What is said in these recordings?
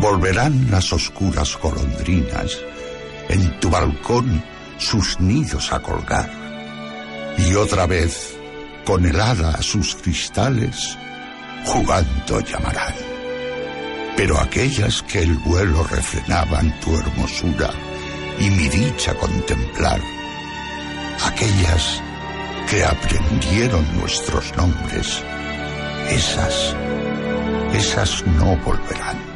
Volverán las oscuras golondrinas en tu balcón sus nidos a colgar. Y otra vez, con helada a sus cristales, jugando llamarán. Pero aquellas que el vuelo refrenaban tu hermosura y mi dicha contemplar, aquellas que aprendieron nuestros nombres, esas, esas no volverán.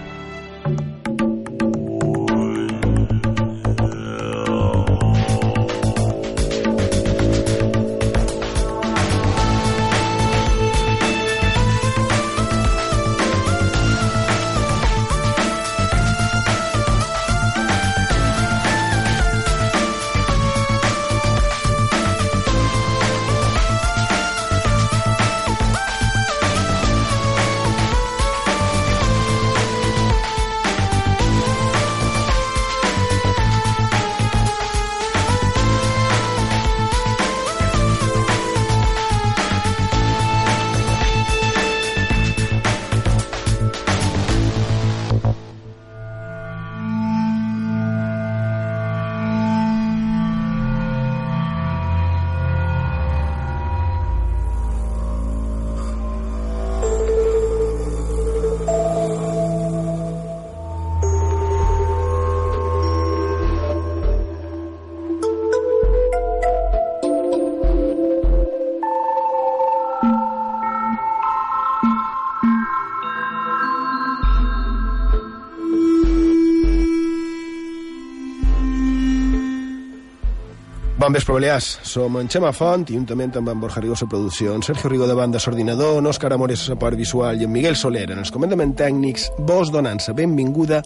Bon vespre, Balears. Som en Xema Font i juntament amb en Borja Rigo a producció, en Sergio Rigo de banda s'ordinador, en Òscar Amores a part visual i en Miguel Soler en els comandaments tècnics, vos donant la benvinguda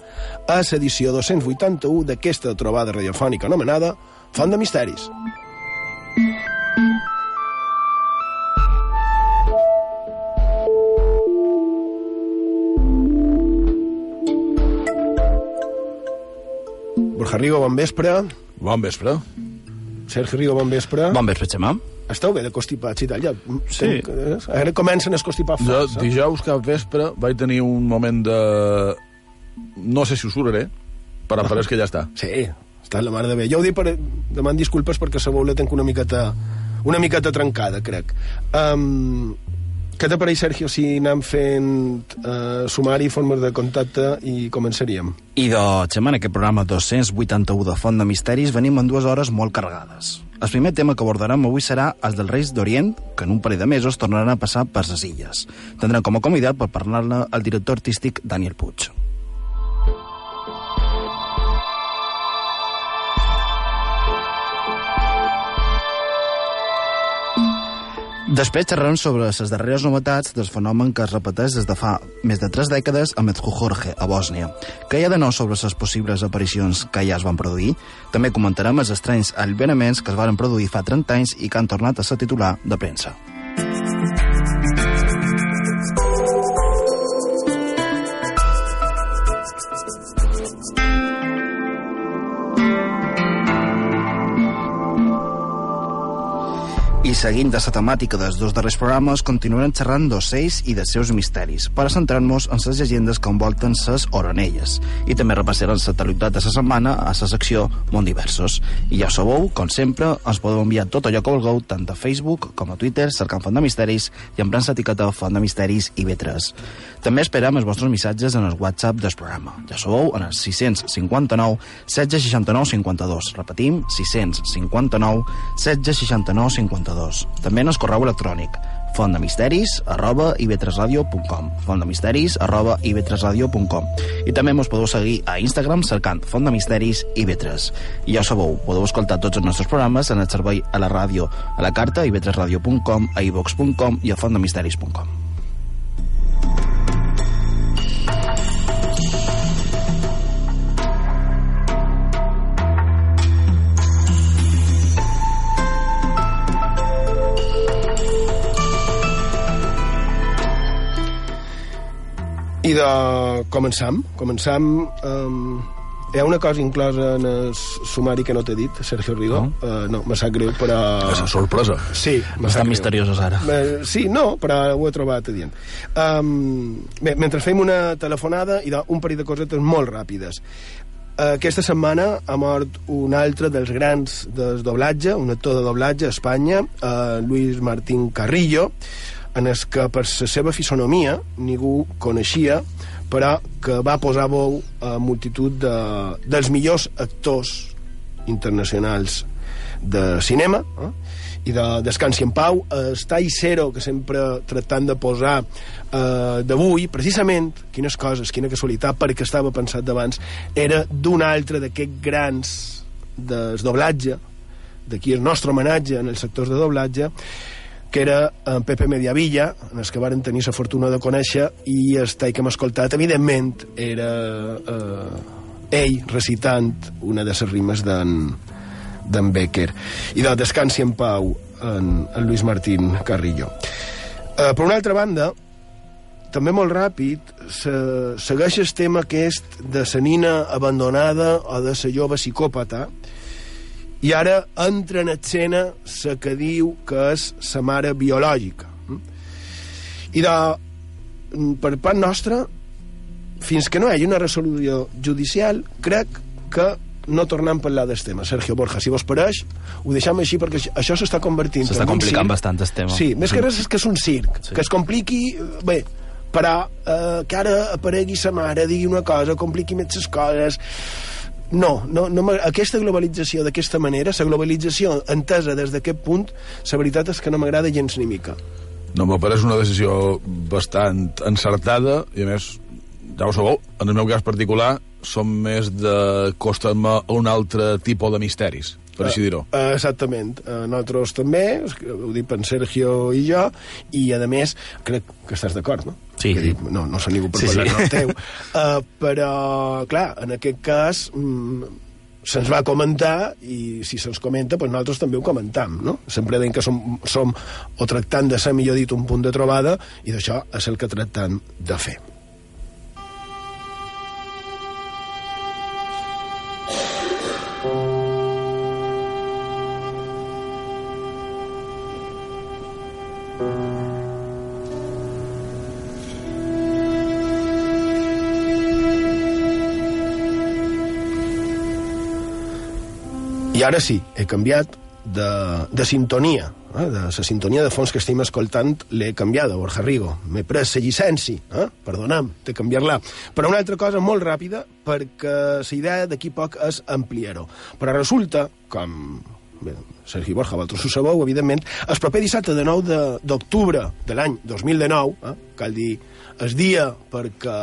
a l'edició 281 d'aquesta trobada radiofònica anomenada Font de Misteris. Borja Rigo, bon vespre. Bon vespre. Sergio Rigo, bon vespre. Bon vespre, Xemà. Esteu bé de constipats i tal, ja. Sí. Tenc, eh, ara comencen a constipar Jo força. dijous cap vespre vaig tenir un moment de... No sé si ho suraré, però em pareix que ja està. Sí, està la mar de bé. Jo ho dic per... Deman disculpes perquè la veu la tenc una miqueta, una miqueta trencada, crec. Um, què t'apareix, Sergio, si anem fent uh, sumari, formes de contacte i començaríem? I de Xemà, en aquest programa 281 de Font de Misteris venim en dues hores molt carregades. El primer tema que abordarem avui serà el dels Reis d'Orient, que en un parell de mesos tornaran a passar per les illes. Tindrem com a convidat per parlar-ne el director artístic Daniel Puig. Després xerrarem sobre les darreres novetats del fenomen que es repeteix des de fa més de tres dècades a Medjugorje, a Bòsnia. Què hi ha de nou sobre les possibles aparicions que ja es van produir? També comentarem els estranys alliberaments que es van produir fa 30 anys i que han tornat a ser titular de premsa. Seguint la temàtica dels dos darrers programes, continuarem xerrant d'ocells i dels seus misteris, per centrar-nos en les llegendes que envolten ses oronelles. I també repassarem la totalitat de la setmana a la secció Món Diversos. I ja sabeu, com sempre, ens podeu enviar tot allò que vulgueu, tant a Facebook com a Twitter, cercant Font de Misteris i emprant l'etiqueta Font de Misteris i B3. També esperam els vostres missatges en el WhatsApp del programa. Ja sabeu, en el 659 1669 52. Repetim, 659 1669 52. També en el correu electrònic. Fontdemisteris arroba ib3radio.com fontdemisteris arroba ib3radio.com i també mos podeu seguir a Instagram cercant Font de Misteris IB3 i ja ho sabeu, podeu escoltar tots els nostres programes en el servei a la ràdio a la carta ib3radio.com, a ivox.com i a fontdemisteris.com I de... començam. Començam... Um, Hi ha una cosa inclosa en el sumari que no t'he dit, Sergio Rigo. No, uh, no me sap greu, però... És una sorpresa. Sí, me Estan greu. misteriosos ara. Eh, sí, no, però ho he trobat adient. Um, bé, mentre fem una telefonada, ha un parell de cosetes molt ràpides. Eh, Aquesta setmana ha mort un altre dels grans del doblatge, un actor de doblatge a Espanya, eh, Luis Martín Carrillo, en el que per la seva fisonomia ningú coneixia, però que va posar veu a multitud de, dels millors actors internacionals de cinema, eh? i de Descansi en Pau, el tall zero que sempre tractant de posar eh, d'avui, precisament, quines coses, quina casualitat, perquè estava pensat d'abans, era d'un altre d'aquests grans del doblatge, d'aquí el nostre homenatge en els sectors de doblatge, que era en Pepe Mediavilla, en els que varen tenir la fortuna de conèixer, i el tall que hem escoltat, evidentment, era eh, ell recitant una de les rimes d'en Becker. I de Descansi en Pau en, en Luis Martín Carrillo. Eh, per una altra banda també molt ràpid se, segueix el tema aquest de la nina abandonada o de la jove psicòpata i ara entra en escena la que diu que és la mare biològica i de, per part nostra fins que no hi hagi una resolució judicial crec que no tornem a parlar del tema. Sergio Borja, si vos pareix, ho deixem així perquè això- s'està convertint S'està complicant circ. bastant el tema. Sí, més que res és que és un circ, sí. que es compliqui... Bé, però eh, que ara aparegui sa mare, digui una cosa, compliqui més les coses... No, no, no aquesta globalització d'aquesta manera, la globalització entesa des d'aquest punt, la veritat és que no m'agrada gens ni mica. No, me pareix una decisió bastant encertada i, a més, ja ho sabeu, en el meu cas particular som més de costar-me a un altre tipus de misteris, per així dir-ho. Uh, exactament. Uh, nosaltres també, ho dic en Sergio i jo, i a més, crec que estàs d'acord, no? Sí, Que dic, no, no sé ningú per Sí, parlar sí. sí. teu. Uh, però, clar, en aquest cas, mm, se'ns va comentar i si se'ns comenta, doncs nosaltres també ho comentam, no? Sempre deim que som, som o tractant de ser, millor dit, un punt de trobada i d'això és el que tractant de fer. Ara sí, he canviat de, de sintonia, eh? de la sintonia de fons que estem escoltant l'he canviada, Borja Rigo. M'he pres la llicència, eh? perdona'm, de canviar-la. Però una altra cosa molt ràpida, perquè la idea d'aquí poc és ampliar-ho. Però resulta, com bé, Sergi Borja, vosaltres ho sabeu, evidentment, el proper dissabte de 9 de- d'octubre de, de l'any 2019, eh, cal dir el dia perquè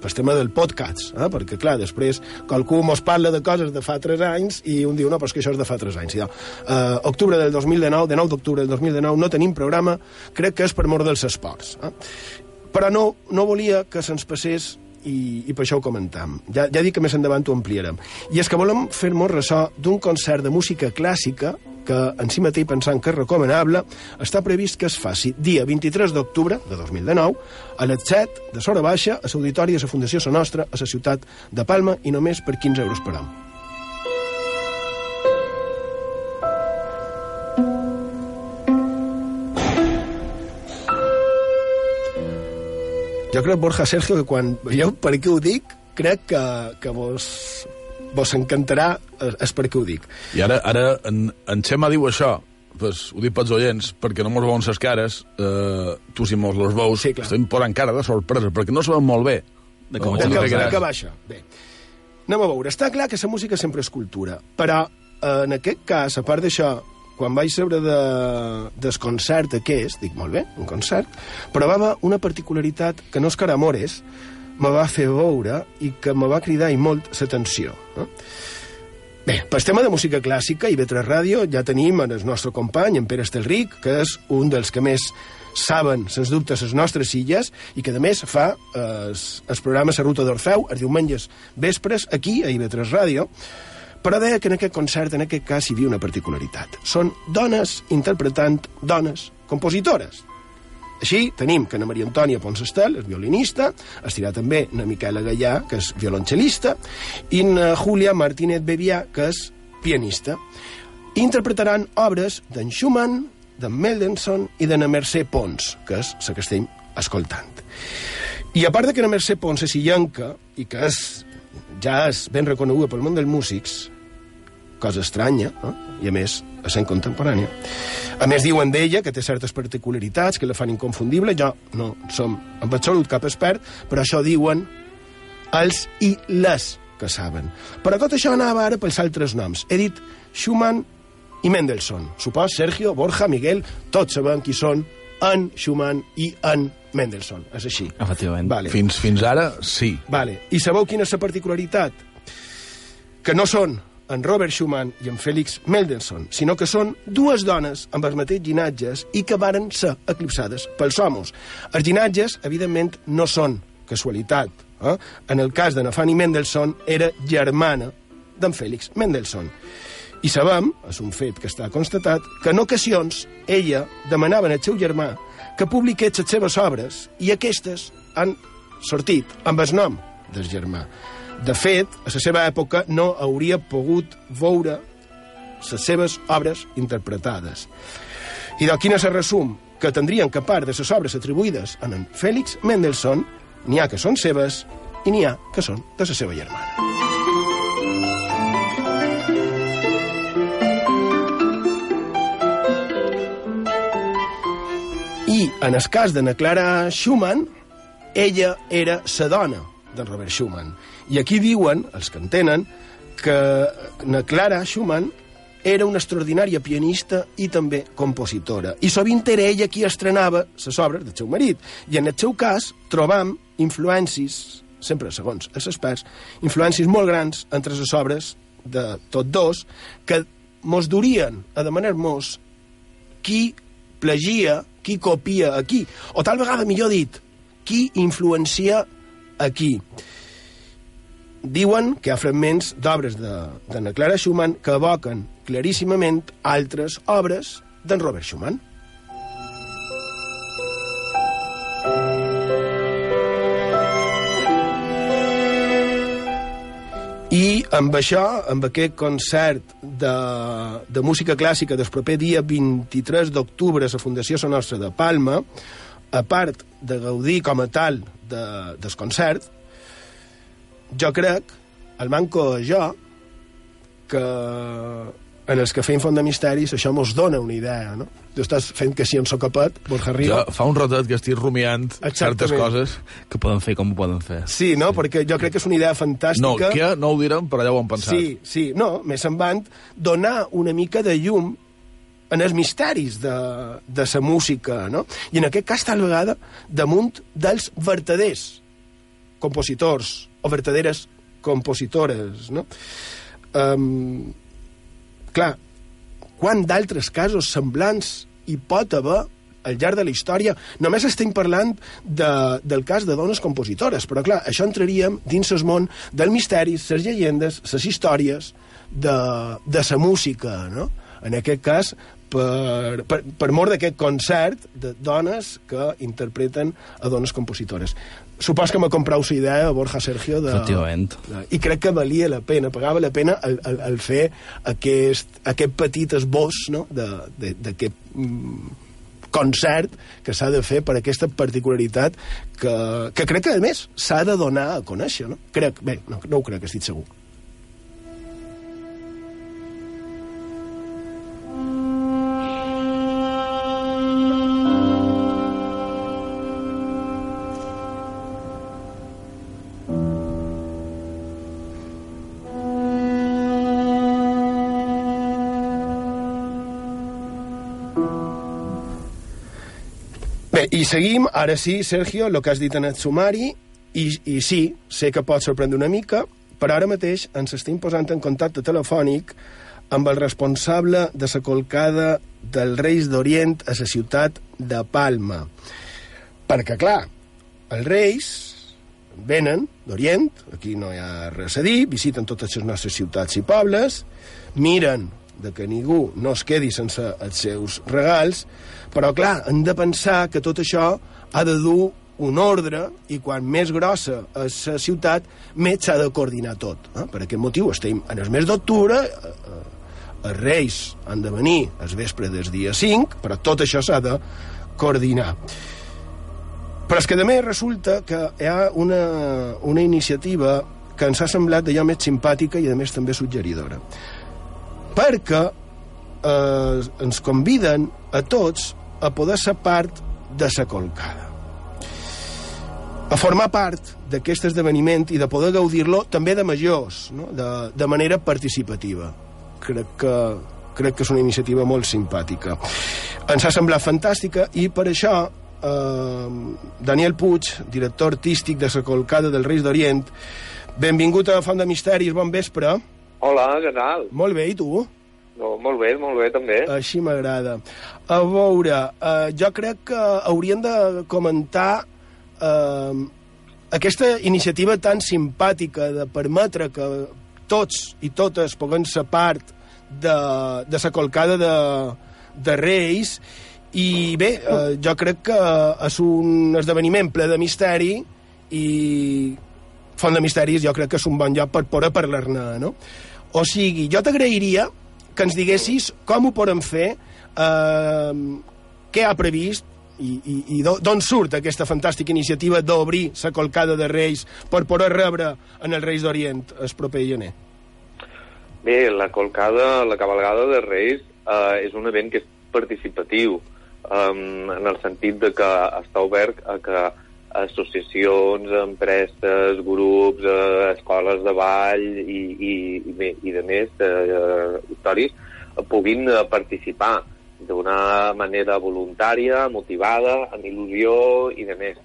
pel tema del podcast, eh, perquè clar, després qualcú mos parla de coses de fa 3 anys i un diu, no, però és que això és de fa 3 anys. Ja. Eh, octubre del 2019, de 9 d'octubre del 2019, no tenim programa, crec que és per mort dels esports. Eh? Però no, no volia que se'ns passés i, i per això ho comentam. Ja, ja dic que més endavant ho ampliarem. I és que volem fer-nos ressò d'un concert de música clàssica que en si mateix pensant que és recomanable, està previst que es faci dia 23 d'octubre de 2019 a les 7 de Sora Baixa a l'auditori de la Fundació Sa Nostra a la ciutat de Palma i només per 15 euros per home. Jo crec, Borja Sergio, que quan veieu per què ho dic, crec que, que vos, vos encantarà eh, és per què ho dic. I ara, ara en, en Xema diu això, pues, ho dic pels oients, perquè no mos veuen les cares, eh, tu si mos les veus, Sí, clar. estem posant cara de sorpresa, perquè no sabem molt bé. De com de que, de que baixa. Bé. Anem a veure. Està clar que la música sempre és cultura, però eh, en aquest cas, a part d'això, quan vaig saber de, del concert aquest, dic, molt bé, un concert, però va haver una particularitat que no és cara amores, me va fer veure i que me va cridar i molt l'atenció. Eh? Bé, pel tema de música clàssica i B3 Ràdio ja tenim en el nostre company, en Pere Estelric, que és un dels que més saben, sens dubte, les nostres illes i que, a més, fa eh, el programa La Ruta d'Orfeu, els diumenges vespres, aquí, a IB3 Ràdio, però deia que en aquest concert, en aquest cas, hi havia una particularitat. Són dones interpretant dones compositores. Així, tenim que na Maria Antònia Ponsestel, és violinista, estirà també na Miquela Gallà, que és violoncel·lista, i na Julia Martínez Bevià, que és pianista. Interpretaran obres d'en Schumann, d'en Mendelssohn i de na Mercè Pons, que és la que estem escoltant. I a part de que na Mercè Pons és illenca i que és, ja és ben reconeguda pel món dels músics, cosa estranya, no? i a més, a sent contemporània. A més, diuen d'ella que té certes particularitats que la fan inconfundible. Jo no som en absolut cap expert, però això diuen els i les que saben. Però tot això anava ara pels altres noms. He dit Schumann i Mendelssohn. Supos Sergio, Borja, Miguel, tots sabem qui són en Schumann i en Mendelssohn. És així. Efectivament. Vale. Fins, fins ara, sí. Vale. I sabeu quina és la particularitat? Que no són en Robert Schumann i en Félix Mendelssohn, sinó que són dues dones amb els mateixos llinatges i que varen ser eclipsades pels homes. Els llinatges, evidentment, no són casualitat. Eh? En el cas de Nafani Mendelssohn, era germana d'en Félix Mendelssohn. I sabem, és un fet que està constatat, que en ocasions ella demanava al seu germà que publiqués les seves obres i aquestes han sortit amb el nom del germà. De fet, a la seva època no hauria pogut veure les seves obres interpretades. I de quin és el resum? Que tindrien que part de les obres atribuïdes a en Félix Mendelssohn n'hi ha que són seves i n'hi ha que són de la seva germana. I en el cas de na Clara Schumann, ella era la dona d'en Robert Schumann. I aquí diuen, els que entenen, que na Clara Schumann era una extraordinària pianista i també compositora. I sovint era ella qui estrenava les obres del seu marit. I en el seu cas trobam influències, sempre segons els experts, influències molt grans entre les obres de tots dos, que mos durien a demanar-nos qui plagia, qui copia a qui, o tal vegada, millor dit, qui influencia a qui. Diuen que hi ha fragments d'obres de, de na Clara Schumann que evoquen claríssimament altres obres d'en Robert Schumann. I amb això, amb aquest concert de, de música clàssica del proper dia 23 d'octubre a la Fundació Son Nostra de Palma, a part de gaudir com a tal de, del concert, jo crec, el manco jo, que en els que feim Font de Misteris això mos dona una idea, no? Tu estàs fent que si en socapet, Borja Riba... Jo fa un ratet que estic rumiant certes Exactament. coses. Que poden fer com ho poden fer. Sí, no? Perquè jo crec que és una idea No, fantàstica. que no ho direm, però ja ho han pensat. Sí, sí, no, més en van donar una mica de llum en els misteris de, de la música, no? I en aquest cas, tal vegada, damunt dels vertaders compositors o vertaderes compositores, no? Um, clar, quant d'altres casos semblants hi pot haver al llarg de la història. Només estem parlant de, del cas de dones compositores, però clar, això entraríem dins el món del misteri, les llegendes, les històries de, de la música, no? En aquest cas, per, per, per mort d'aquest concert de dones que interpreten a dones compositores. Supos que me comprau la idea, Borja Sergio, de, Efectivament. de, i crec que valia la pena, pagava la pena el, el, el fer aquest, aquest petit esbós no? de- de- d'aquest mm, concert que s'ha de fer per aquesta particularitat que, que crec que, a més, s'ha de donar a conèixer, no? Crec, bé, no, no ho crec, estic segur. I seguim, ara sí, Sergio, el que has dit en el sumari, i, i sí, sé que pot sorprendre una mica, però ara mateix ens estem posant en contacte telefònic amb el responsable de la colcada dels Reis d'Orient a la ciutat de Palma. Perquè, clar, els Reis venen d'Orient, aquí no hi ha res a dir, visiten totes les nostres ciutats i pobles, miren de que ningú no es quedi sense els seus regals, però, clar, hem de pensar que tot això ha de dur un ordre i quan més grossa és la ciutat, més s'ha de coordinar tot. Eh? Per aquest motiu estem en el mes d'octubre, eh, eh, els Reis han de venir el vespre del dia 5, però tot això s'ha de coordinar. Però és que més resulta que hi ha una, una iniciativa que ens ha semblat d'allò més simpàtica i a més també suggeridora. Perquè eh, ens conviden a tots a poder ser part de la colcada. A formar part d'aquest esdeveniment i de poder gaudir-lo també de majors, no? de, de manera participativa. Crec que, crec que és una iniciativa molt simpàtica. Ens ha semblat fantàstica i per això eh, Daniel Puig, director artístic de la Colcada del Reis d'Orient, benvingut a Font de Misteris, bon vespre. Hola, què tal? Molt bé, i tu? No, molt bé, molt bé, també. Així m'agrada. A veure, eh, jo crec que hauríem de comentar eh, aquesta iniciativa tan simpàtica de permetre que tots i totes puguem ser part de, de la colcada de, de Reis i bé, eh, jo crec que és un esdeveniment ple de misteri i Font de Misteris jo crec que és un bon lloc per poder parlar-ne, no? O sigui, jo t'agrairia que ens diguessis com ho podem fer, eh, què ha previst, i, i, i d'on surt aquesta fantàstica iniciativa d'obrir la colcada de Reis per poder rebre en els Reis d'Orient el proper gener? Bé, la colcada, la cabalgada de Reis eh, és un event que és participatiu, um, en el sentit de que està obert a que associacions, empreses, grups, eh, escoles de ball i, i, i, i de més eh, històrics puguin eh, participar d'una manera voluntària, motivada, amb il·lusió i de més.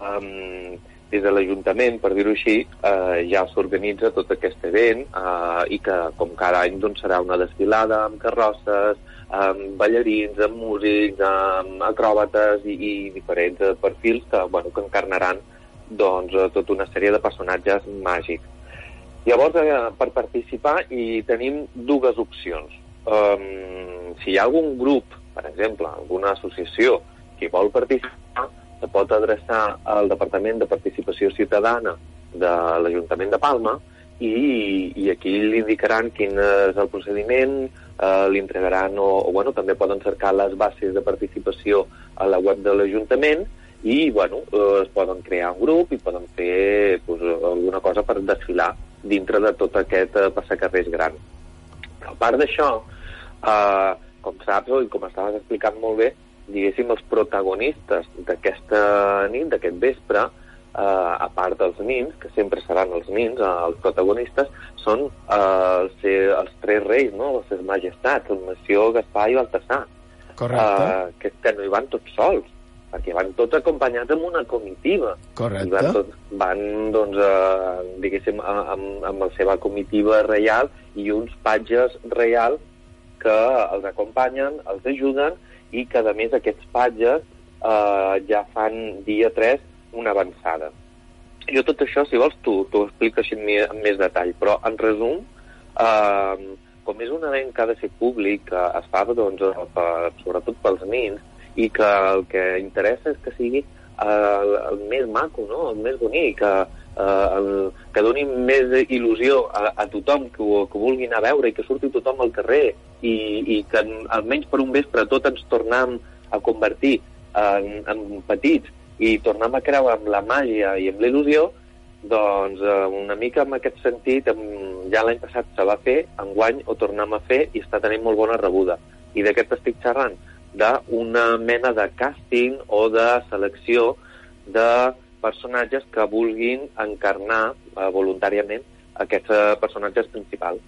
Um, des de l'Ajuntament, per dir-ho així, eh, ja s'organitza tot aquest event eh, i que, com cada any, doncs, serà una desfilada amb carrosses, amb ballarins, amb músics, amb acròbates i, i diferents perfils que, bueno, que encarnaran doncs, tota una sèrie de personatges màgics. Llavors, eh, per participar hi tenim dues opcions. Um, si hi ha algun grup, per exemple, alguna associació que vol participar, se pot adreçar al Departament de Participació Ciutadana de l'Ajuntament de Palma i, i aquí li indicaran quin és el procediment, eh, li entregaran o, o bueno, també poden cercar les bases de participació a la web de l'Ajuntament i bueno, eh, es poden crear un grup i poden fer pues, alguna cosa per desfilar dintre de tot aquest eh, passacarrers gran. Però a part d'això, eh, com saps, i com estaves explicant molt bé, diguéssim, els protagonistes d'aquesta nit, d'aquest vespre, a part dels nins, que sempre seran els nins, eh, els protagonistes, són eh, els, els tres reis, no? les ses majestats, el Nació, Gaspar i Baltasar. Correcte. Eh, que, que no hi van tots sols, perquè van tots acompanyats amb una comitiva. Correcte. I van, tots, van doncs, eh, diguéssim, amb, amb la seva comitiva reial i uns patges reials que els acompanyen, els ajuden i que, a més, aquests patges eh, ja fan dia 3 una avançada. Jo tot això, si vols, t'ho explico així amb més detall, però en resum, eh, com és un event que ha de ser públic, que es fa doncs, per, sobretot pels nins, i que el que interessa és que sigui el, el més maco, no? el més bonic, que, eh, el, que doni més il·lusió a, a tothom que, ho, que vulgui anar a veure i que surti tothom al carrer i, i que almenys per un vespre tot ens tornem a convertir en, en petits i tornem a creure amb la màgia i amb l'il·lusió, doncs eh, una mica en aquest sentit, ja l'any passat se va fer, enguany ho tornem a fer i està tenint molt bona rebuda. I de què t'estic xerrant? D'una mena de càsting o de selecció de personatges que vulguin encarnar eh, voluntàriament aquests eh, personatges principals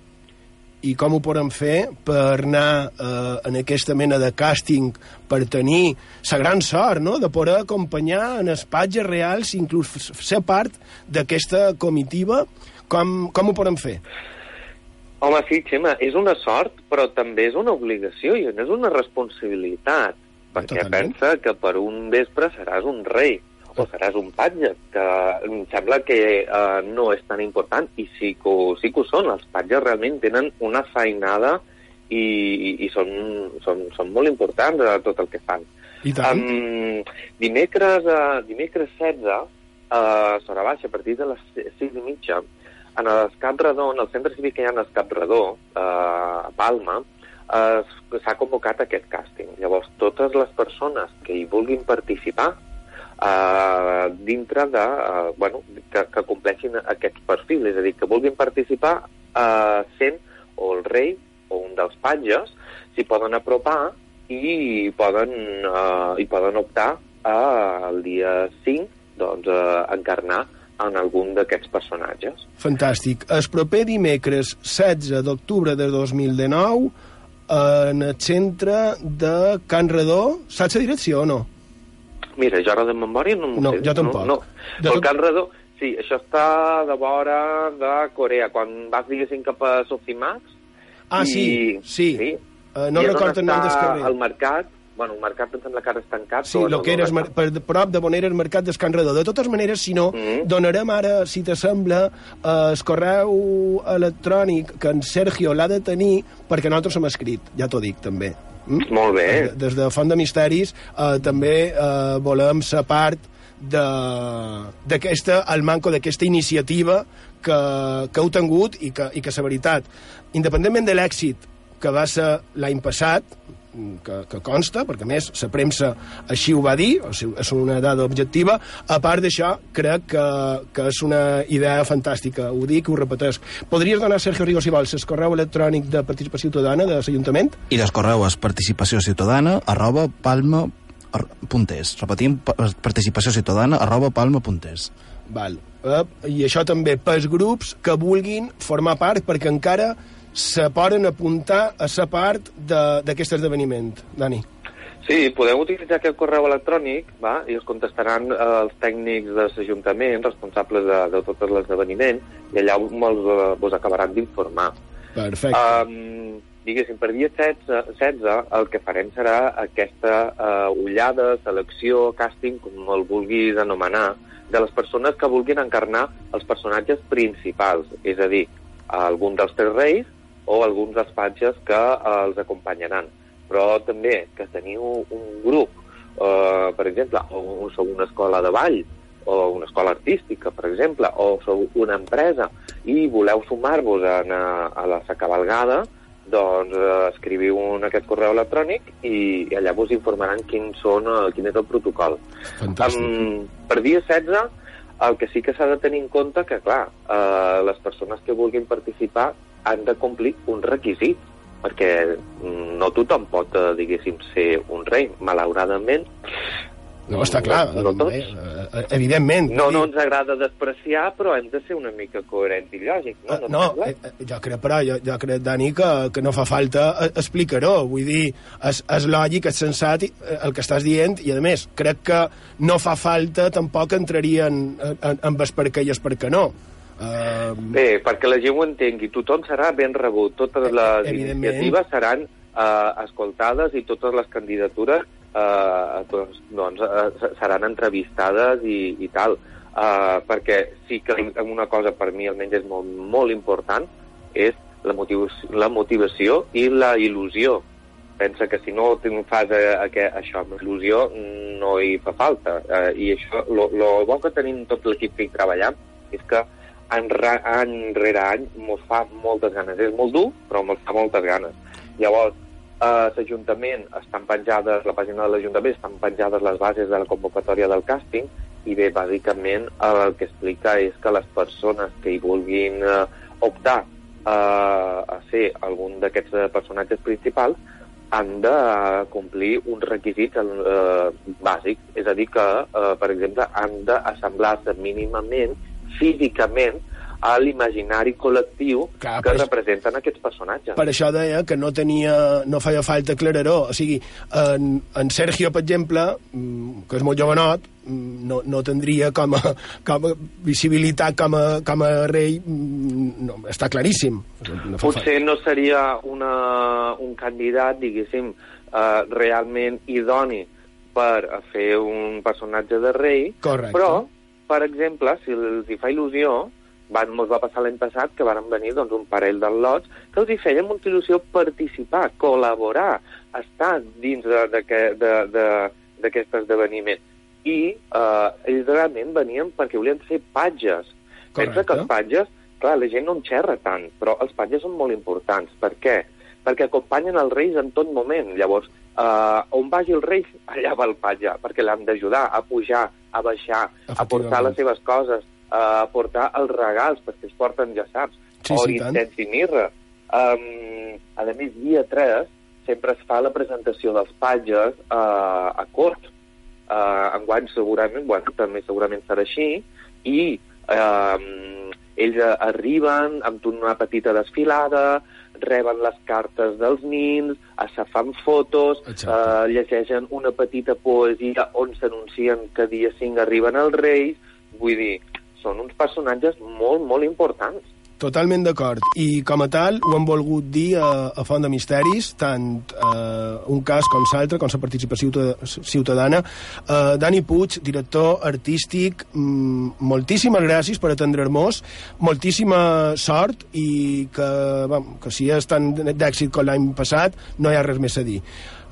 i com ho podem fer per anar eh, en aquesta mena de càsting per tenir la gran sort no? de poder acompanyar en espatges reals, inclús ser part d'aquesta comitiva. Com, com ho podem fer? Home, sí, Xema, és una sort, però també és una obligació i és una responsabilitat, perquè Totalment. pensa que per un vespre seràs un rei o seràs un patge, que em sembla que eh, no és tan important, i sí que, sí que ho són. Els patges realment tenen una feinada i, i, i són, són, són molt importants a tot el que fan. I tant. Um, dimecres, uh, dimecres 16, a Sora Baixa, a partir de les 6 i mitja, en l'Escap Redó, en el centre cívic que hi ha en l'Escap Redó, uh, a Palma, uh, s'ha convocat aquest càsting. Llavors, totes les persones que hi vulguin participar uh, dintre de, uh, bueno, que, que compleixin aquests perfils, és a dir, que vulguin participar uh, sent o el rei o un dels patges, s'hi poden apropar i poden, uh, i poden optar al uh, dia 5 doncs, uh, encarnar en algun d'aquests personatges. Fantàstic. El proper dimecres 16 d'octubre de 2019 en el centre de Can Redó, saps la direcció o no? Mira, jo ara de memòria no m'ho No, sé. jo tampoc. No, no. De tot- Can Redó, sí, això està de vora de Corea. Quan vas, diguéssim, cap a Sofimax... Ah, sí, sí. sí. Eh, no I és recordo el nom del carrer. El mercat, bueno, el mercat em sembla que ara està tancat. Sí, el que era no per prop de on era el mercat del Can Redó. De totes maneres, si no, Mhm. donarem ara, si t'assembla, eh, el correu electrònic que en Sergio l'ha de tenir perquè nosaltres hem escrit, ja t'ho dic, també. Mm? Molt bé. Des, de Font de Misteris eh, també eh, volem ser part de- d'aquesta, el manco d'aquesta iniciativa que, que heu tingut i que, i que la veritat, independentment de l'èxit que va ser l'any passat, que, que consta, perquè més la premsa així ho va dir, o sigui, és una dada objectiva, a part d'això, crec que, que és una idea fantàstica, ho dic, ho repetesc. Podries donar, Sergio Rigo, si vols, el correu electrònic de participació ciutadana de l'Ajuntament? I el correu és participació ciutadana arroba palma ar- puntes. Repetim, pa- participació ciutadana arroba palma puntes. Val. Eh, I això també pels grups que vulguin formar part, perquè encara se poden apuntar a ser part d'aquest esdeveniment. Dani. Sí, podeu utilitzar aquest correu electrònic va? i us contestaran eh, els tècnics de l'Ajuntament responsables de, de tot l'esdeveniment i allà mos, eh, vos acabaran d'informar. Perfecte. Um, diguéssim, per dia 16, 16 el que farem serà aquesta uh, ullada, selecció, càsting, com el vulguis anomenar, de les persones que vulguin encarnar els personatges principals, és a dir, algun dels tres reis o alguns dels patges que uh, els acompanyaran. Però també que teniu un grup, uh, per exemple, o sou una escola de ball, o una escola artística, per exemple, o sou una empresa i voleu sumar-vos a, a la sa cabalgada, doncs eh, escriviu en aquest correu electrònic i, i allà vos informaran quins són, eh, quin és el protocol. Fantàstic. Um, per dia 16, el que sí que s'ha de tenir en compte que, clar, eh, les persones que vulguin participar han de complir un requisit, perquè mm, no tothom pot, eh, diguéssim, ser un rei. Malauradament, No, està clar. no tots. Eh, eh, evidentment. no, no ens agrada despreciar, però hem de ser una mica coherents i lògics, no? Eh, no, sembla? eh, jo crec, però, jo, jo crec, Dani, que, que no fa falta explicar-ho. Vull dir, és, és lògic, és sensat el que estàs dient, i a més, crec que no fa falta tampoc entrarien en, en, en el per què i el per què no. Uh, Bé, perquè la gent ho entengui, tothom serà ben rebut, totes les Evidentment. iniciatives seran eh, escoltades i totes les candidatures eh, doncs, doncs, eh, seran entrevistades i, i tal. Eh, perquè sí que una cosa per mi almenys és molt, molt important, és la motivació, la motivació i la il·lusió. Pensa que si no fas eh, aquest, això amb il·lusió no hi fa falta. Eh, I això, lo, lo bo que tenim tot l'equip que hi treballem és que any, any rere any mos fa moltes ganes. És molt dur, però mos fa moltes ganes. Llavors, a l'Ajuntament estan penjades, la pàgina de l'Ajuntament estan penjades les bases de la convocatòria del càsting i bé, bàsicament el que explica és que les persones que hi vulguin eh, optar eh, a ser algun d'aquests eh, personatges principals han de eh, complir uns requisits eh, bàsics, és a dir que, eh, per exemple, han d'assemblar-se mínimament, físicament, a l'imaginari col·lectiu Clar, que per representen aquests personatges. per això deia que no tenia, no feia falta aclarar-ho. O sigui, en, en Sergio, per exemple, mm, que és molt jovenot, mm, no, no tindria com a, com a visibilitat com a, com a rei, mm, no, està claríssim. No Potser no seria una, un candidat, diguéssim, eh, realment idoni per fer un personatge de rei, Correcte. però, per exemple, si els hi fa il·lusió, van, mos va passar l'any passat que van venir doncs, un parell de lots que els hi feia molta il·lusió participar, col·laborar, estar dins d'aquest esdeveniment. I eh, ells realment venien perquè volien fer patges. Pensa que els patges, clar, la gent no en xerra tant, però els patges són molt importants. Per què? Perquè acompanyen els reis en tot moment. Llavors, eh, on vagi el rei, allà va el patge, perquè l'han d'ajudar a pujar, a baixar, a portar les seves coses, a portar els regals, perquè es porten, ja saps, Sí, or, sí, i mirra. Um, a més, dia 3 sempre es fa la presentació dels patges uh, a cort. Uh, enguany segurament, bueno, també segurament serà així, i um, ells eh, arriben amb una petita desfilada, reben les cartes dels nins, se fan fotos, Exacte. eh, llegeixen una petita poesia on s'anuncien que dia 5 arriben els reis, vull dir, són uns personatges molt, molt importants. Totalment d'acord. I com a tal ho hem volgut dir a, a Font de Misteris, tant eh, un cas com l'altre, com la participació ciuta- ciutadana. Eh, Dani Puig, director artístic, mm, moltíssimes gràcies per atendre'ns, moltíssima sort i que, vam, que si és tan d'èxit com l'any passat, no hi ha res més a dir.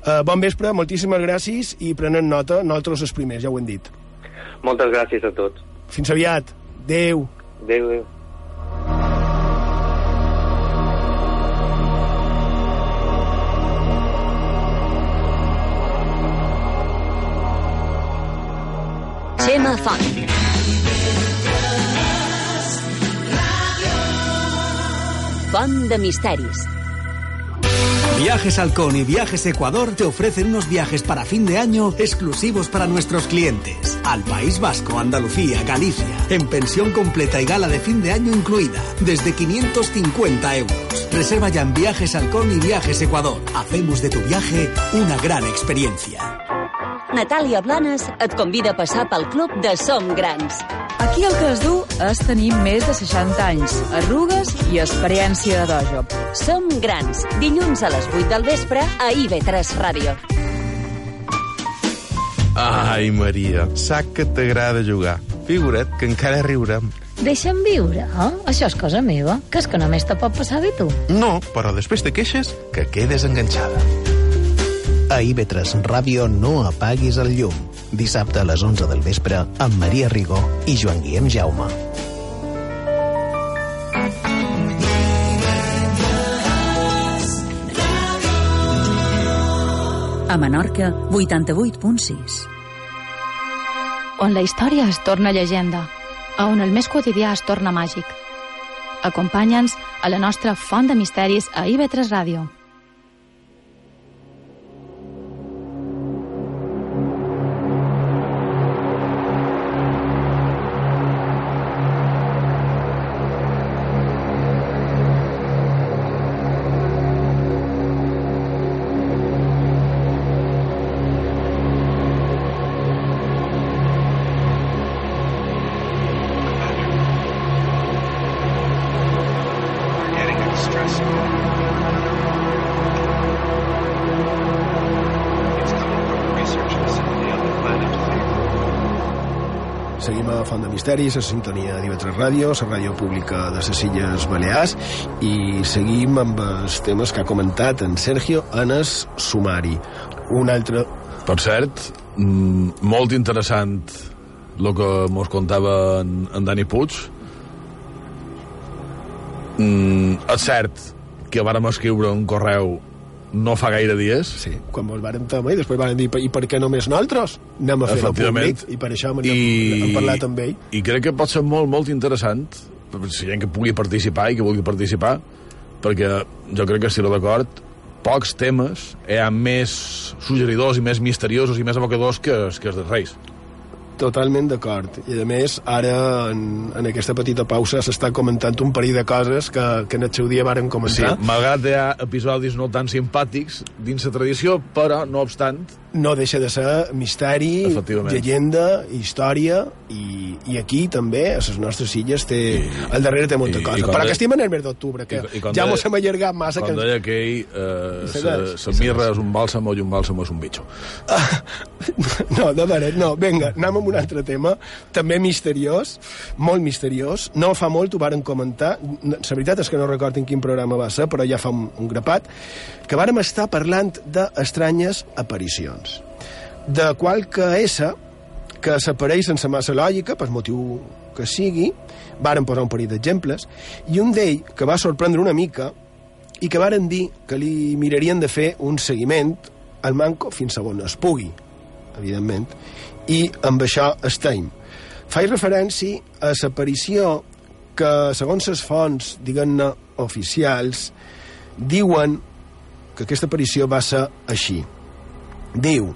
Eh, bon vespre, moltíssimes gràcies i prenen nota, nosaltres els primers, ja ho hem dit. Moltes gràcies a tots. Fins aviat. Adéu. Adéu, adéu. Font. Font de misteris. Viajes Halcón y Viajes Ecuador te ofrecen unos viajes para fin de año exclusivos para nuestros clientes. Al País Vasco, Andalucía, Galicia. En pensión completa y gala de fin de año incluida. Desde 550 euros. Reserva ya en Viajes Halcón y Viajes Ecuador. Hacemos de tu viaje una gran experiencia. Natàlia Blanes et convida a passar pel club de Som Grans. Aquí el que es du és tenir més de 60 anys, arrugues i experiència de dojo. Som Grans, dilluns a les 8 del vespre a IB3 Ràdio. Ai, Maria, sac que t'agrada jugar. Figura't que encara riurem. Deixa'm viure, eh? Això és cosa meva, que és que només te pot passar bé tu. No, però després te queixes que quedes enganxada. A IB3 Ràdio no apaguis el llum. Dissabte a les 11 del vespre amb Maria Rigó i Joan Guillem Jaume. A Menorca, 88.6. On la història es torna llegenda, a on el més quotidià es torna màgic. Acompanya'ns a la nostra font de misteris a IB3 Ràdio. Misteris, a sintonia d'IV3 Ràdio, la ràdio pública de les Illes Balears, i seguim amb els temes que ha comentat en Sergio en el sumari. Un altre... Per cert, mm, molt interessant el que mos contava en, en Dani Puig. Mm, és cert que vàrem escriure un correu no fa gaire dies. Sí, quan mos vàrem i després vàrem dir i per què només nosaltres? Anem a fer-ho Efectivament. públic i per això I... Hem parlat amb ell. I crec que pot ser molt, molt interessant si hi ha que pugui participar i que vulgui participar, perquè jo crec que estic d'acord, pocs temes hi ha més suggeridors i més misteriosos i més evocadors que, que els dels Reis. Totalment d'acord. I a més, ara, en, en aquesta petita pausa, s'està comentant un parell de coses que, que en el seu dia varen Sí, comentar. malgrat hi ha episodis no tan simpàtics dins la tradició, però, no obstant, no deixa de ser misteri, llegenda, història, i, i aquí també, a les nostres illes, té, I, al darrere té molta i- cosa. i Però de- que estem en el mes d'octubre, que I- i ja mos hem allargat massa. Com Que... deia aquell, eh, i mirra és un bàlsamo i un bàlsamo és un bitxo. No, de veres, no. Vinga, anem amb un altre tema, també misteriós, molt misteriós. No fa molt ho varen comentar, la veritat és que no recordo en quin programa va ser, però ja fa un, un grapat, que vàrem estar parlant d'estranyes aparicions. De qualque essa que s'apareix sense massa lògica, per motiu que sigui, varen posar un parell d'exemples, i un d'ell que va sorprendre una mica i que varen dir que li mirarien de fer un seguiment al manco fins a on es pugui, evidentment, i amb això estem. Faig referència a l'aparició que, segons les fonts, diguem-ne, oficials, diuen que aquesta aparició va ser així. Diu,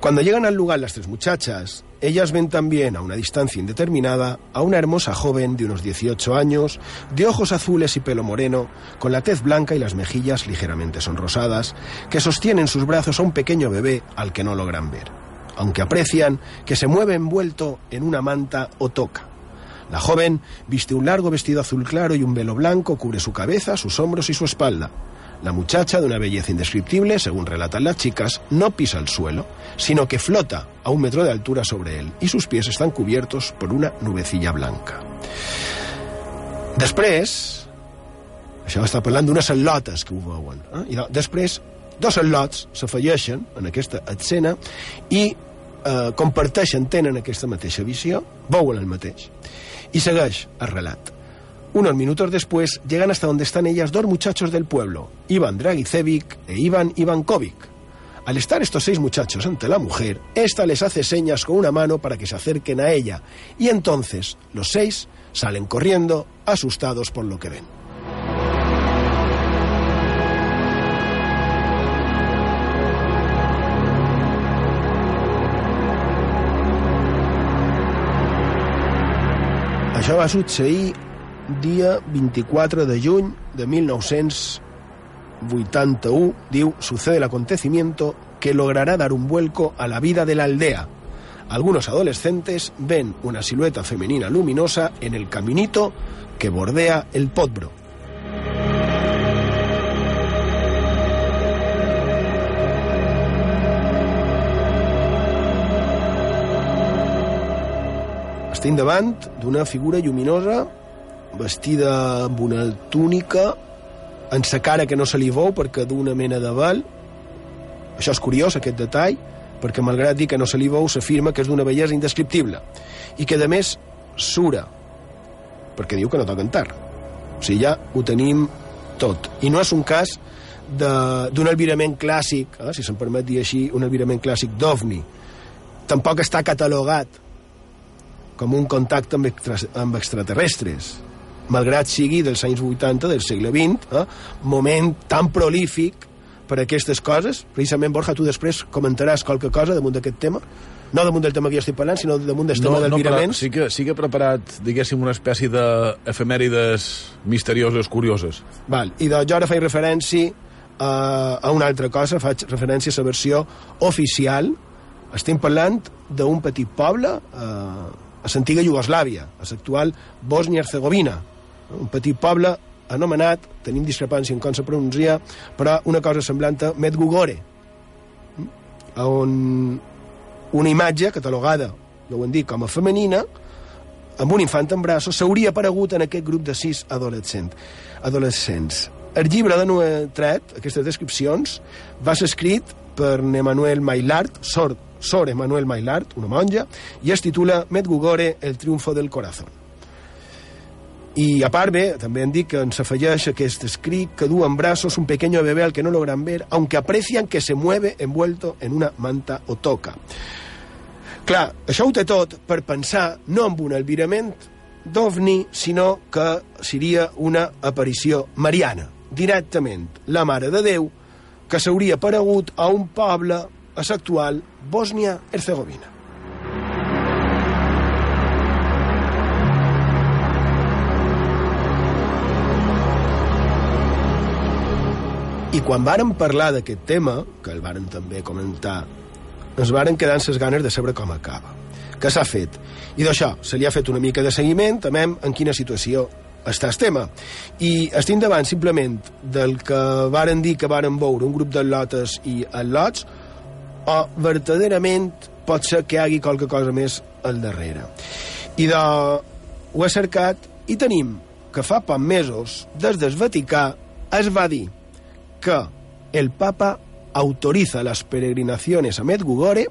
cuando llegan al lugar las tres muchachas, ellas ven también a una distancia indeterminada a una hermosa joven de unos 18 años, de ojos azules y pelo moreno, con la tez blanca y las mejillas ligeramente sonrosadas, que sostiene en sus brazos a un pequeño bebé al que no logran ver, aunque aprecian que se mueve envuelto en una manta o toca. La joven viste un largo vestido azul claro y un velo blanco cubre su cabeza, sus hombros y su espalda. La muchacha, de una belleza indescriptible, según relatan las chicas, no pisa el suelo, sino que flota a un metro de altura sobre él y sus pies están cubiertos por una nubecilla blanca. Després, això està parlant d'unes al·lotes que ho veuen, eh? i de- després dos al·lots s'afegeixen en aquesta escena i eh, comparteixen, tenen aquesta mateixa visió, veuen el mateix. Y segueix el relat. Unos minutos después llegan hasta donde están ellas dos muchachos del pueblo, Iván Dragicevic e Iván Ivankovic. Al estar estos seis muchachos ante la mujer, ésta les hace señas con una mano para que se acerquen a ella, y entonces los seis salen corriendo, asustados por lo que ven. Això va dia 24 de juny de 1981. Diu, sucede el acontecimiento que logrará dar un vuelco a la vida de la aldea. Algunos adolescentes ven una silueta femenina luminosa en el caminito que bordea el Potbro. Estem davant d'una figura lluminosa vestida amb una túnica en sa cara que no se li veu perquè d'una mena de vel això és curiós aquest detall perquè malgrat dir que no se li veu s'afirma que és d'una bellesa indescriptible. I que a més sura perquè diu que no toca cantar o sigui ja ho tenim tot. I no és un cas d'un albirament clàssic eh, si se'm permet dir així un albirament clàssic d'OVNI. Tampoc està catalogat com un contacte amb, extra, amb extraterrestres, malgrat sigui dels anys 80 del segle XX, eh? moment tan prolífic per a aquestes coses. Precisament, Borja, tu després comentaràs qualque cosa damunt d'aquest tema, no damunt del tema que jo estic parlant, sinó damunt del tema No, del no, però viraments. sí que, sí que he preparat, diguéssim, una espècie d'efemèrides misterioses, curioses. Val. I doncs jo ara faig referència a, a una altra cosa, faig referència a la versió oficial. Estem parlant d'un petit poble eh, a l'antiga Iugoslàvia, a l'actual Bòsnia-Herzegovina. Un petit poble anomenat, tenim discrepància en com se pronuncia, però una cosa semblant a Medjugorje, on una imatge catalogada, ja ho hem dit, com a femenina, amb un infant en braços, s'hauria aparegut en aquest grup de sis adolescents. adolescents. El llibre de Noé Tret, aquestes descripcions, va ser escrit per Emmanuel Maillard, sor, sor Emmanuel Maillard, una monja, i es titula Medjugorje, el triunfo del corazón. I a part bé, també han dit que ens afegeix aquest escrit que du en brazos un pequeño bebé al que no logran ver, aunque aprecian que se mueve envuelto en una manta o toca. Clar, això ho té tot per pensar no en un albirament d'ovni, sinó que seria una aparició mariana, directament la Mare de Déu, que s'hauria aparegut a un poble a l'actual Bòsnia-Herzegovina. I quan vàrem parlar d'aquest tema, que el vàrem també comentar ens varen quedar amb les ganes de saber com acaba. Què s'ha fet? I d'això se li ha fet una mica de seguiment, també en quina situació està el tema. I estic davant simplement del que varen dir que varen veure un grup de lotes i lots, o verdaderament pot ser que hi hagi qualque cosa més al darrere. I de... ho he cercat i tenim que fa pocs mesos, des del Vaticà, es va dir el papa autoriza las peregrinaciones a Medjugorje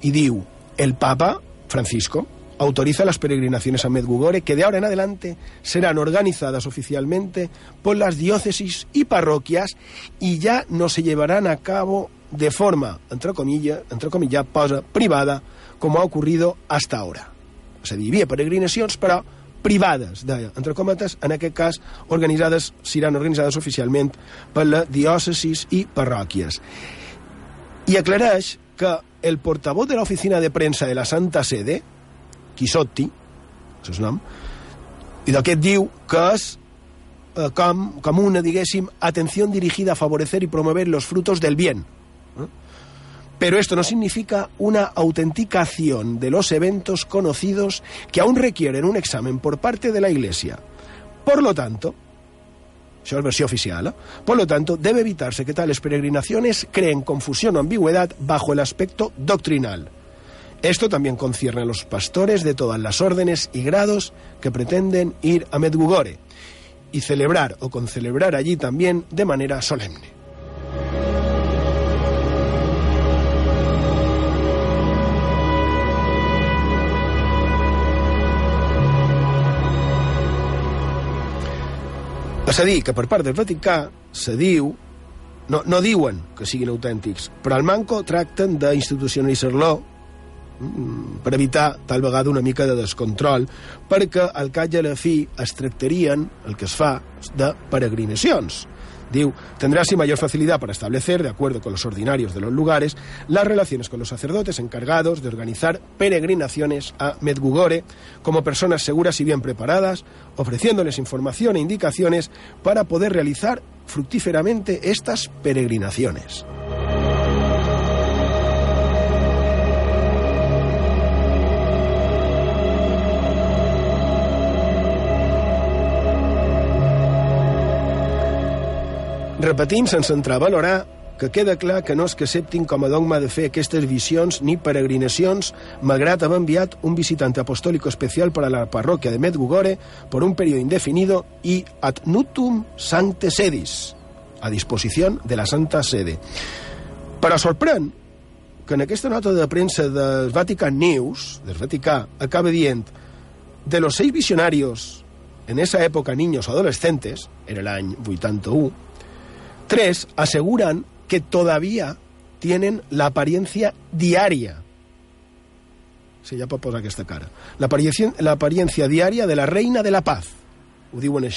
y diu, el papa Francisco autoriza las peregrinaciones a Medjugorje que de ahora en adelante serán organizadas oficialmente por las diócesis y parroquias y ya no se llevarán a cabo de forma, entre comillas, entre comillas, privada, como ha ocurrido hasta ahora. És a dir, hi privades, deia, entre cometes, en aquest cas, organitzades, seran organitzades oficialment per la diòcesis i parròquies. I aclareix que el portavoz de l'oficina de premsa de la Santa Sede, Quisotti, és el nom, i d'aquest diu que és eh, com, com una, diguéssim, atenció dirigida a favorecer y promover los frutos del bien. Pero esto no significa una autenticación de los eventos conocidos que aún requieren un examen por parte de la Iglesia. Por lo tanto, versión oficial, ¿eh? por lo tanto, debe evitarse que tales peregrinaciones creen confusión o ambigüedad bajo el aspecto doctrinal. Esto también concierne a los pastores de todas las órdenes y grados que pretenden ir a Medjugorje y celebrar o concelebrar allí también de manera solemne. És a dir, que per part del Vaticà se diu no, no diuen que siguin autèntics, però al manco tracten d'institucionalitzar-lo mm, per evitar tal vegada una mica de descontrol, perquè al cap i a la fi es tractarien, el que es fa, de peregrinacions. Diu, tendrá así mayor facilidad para establecer, de acuerdo con los ordinarios de los lugares, las relaciones con los sacerdotes encargados de organizar peregrinaciones a Medjugorje como personas seguras y bien preparadas, ofreciéndoles información e indicaciones para poder realizar fructíferamente estas peregrinaciones. Repetint sense entrar a valorar que queda clar que no és que acceptin com a dogma de fer aquestes visions ni peregrinacions, malgrat haver enviat un visitant apostòlico especial per a la parròquia de Medjugorje per un període indefinido i ad nutum sancte sedis, a disposició de la Santa Sede. Però sorprèn que en aquesta nota de premsa del Vatican News, del Vaticà, acaba dient de los seis visionarios en esa época niños o adolescentes, era l'any 81, Tres aseguran que todavía tienen la apariencia diaria. Si ja pot posar aquesta cara. La apariencia, la apariencia diaria de la reina de la paz. Ho diuen.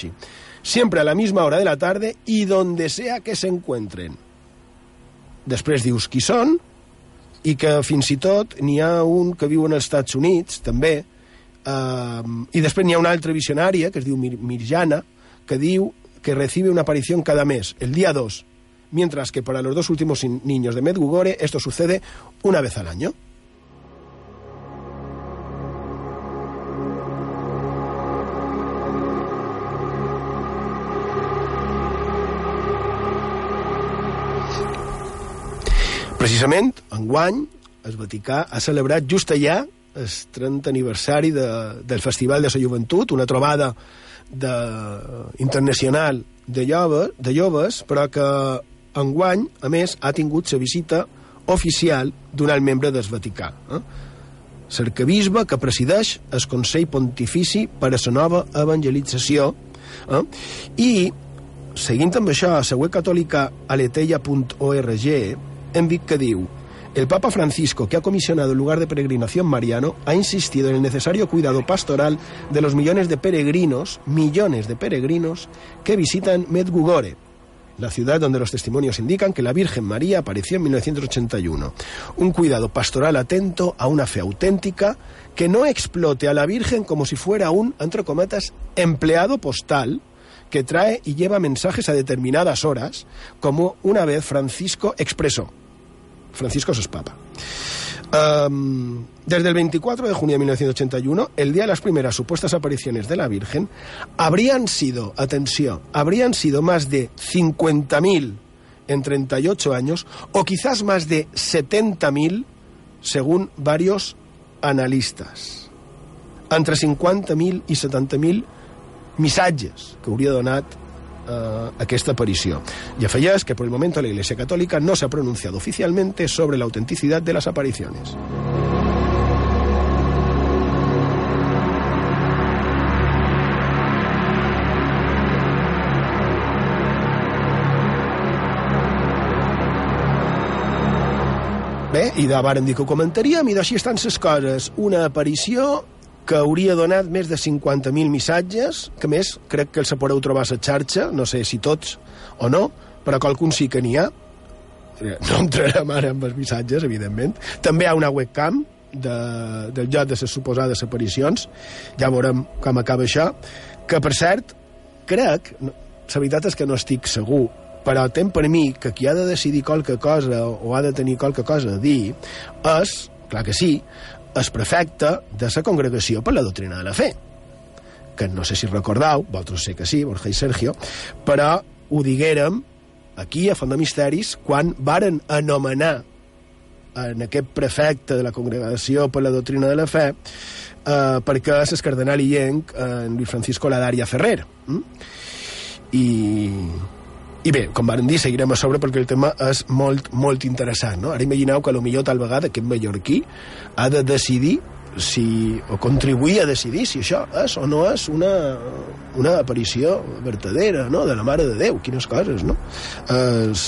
Siempre a la misma hora de la tarde y donde sea que se encuentren. Després dius qui són i que fins i tot n'hi ha un que viu als Estats Units, també, eh, i després n'hi ha una altra visionària que es diu Mir Mirjana, que diu que recibe una aparición cada mes, el día 2, mientras que para los dos últimos niños de Medjugorje esto sucede una vez al año. Precisament, enguany, el Vaticà ha celebrat just allà el 30 aniversari de, del Festival de la Joventut, una trobada de, internacional de, lloves, de joves, però que enguany, a més, ha tingut la visita oficial d'un alt membre del Vaticà. Eh? L'arcabisbe que presideix el Consell Pontifici per a la nova evangelització eh? i, seguint amb això, a la web catòlica aleteia.org hem vist que diu El Papa Francisco, que ha comisionado el lugar de peregrinación mariano, ha insistido en el necesario cuidado pastoral de los millones de peregrinos, millones de peregrinos, que visitan Medjugorje, la ciudad donde los testimonios indican que la Virgen María apareció en 1981. Un cuidado pastoral atento a una fe auténtica que no explote a la Virgen como si fuera un, entre cometas, empleado postal que trae y lleva mensajes a determinadas horas, como una vez Francisco expresó. Francisco es papa. Desde el 24 de junio de 1981, el día de las primeras supuestas apariciones de la Virgen, habrían sido, atención, habrían sido más de 50.000 en 38 años, o quizás más de 70.000, según varios analistes. Entre 50.000 i 70.000 missatges que hauria donat eh, aquesta aparició. Y afegeix que por el momento la Iglesia Católica no se ha pronunciado oficialmente sobre la autenticidad de las apariciones. Bé, i de varen dir que ho comentaríem, i d'així estan les coses. Una aparició que hauria donat més de 50.000 missatges, que més crec que els podeu trobar a la xarxa, no sé si tots o no, però qualcun sí que n'hi ha. No entrarem ara amb els missatges, evidentment. També hi ha una webcam de, del lloc de les suposades aparicions. Ja veurem com acaba això. Que, per cert, crec, la veritat és que no estic segur, però tem per mi que qui ha de decidir qualque cosa o ha de tenir qualque cosa a dir és, clar que sí, el prefecte de la congregació per la doctrina de la fe que no sé si recordau, vosaltres sé que sí, Borja i Sergio, però ho diguérem aquí a Font de Misteris quan varen anomenar en aquest prefecte de la congregació per la doctrina de la fe eh, perquè és el cardenal illenc en Luis Francisco Ladaria Ferrer hm? i i bé, com varen dir, seguirem a sobre perquè el tema és molt, molt interessant. No? Ara imagineu que millor tal vegada aquest mallorquí ha de decidir si, o contribuir a decidir si això és o no és una, una aparició verdadera no? de la Mare de Déu, quines coses, no? És,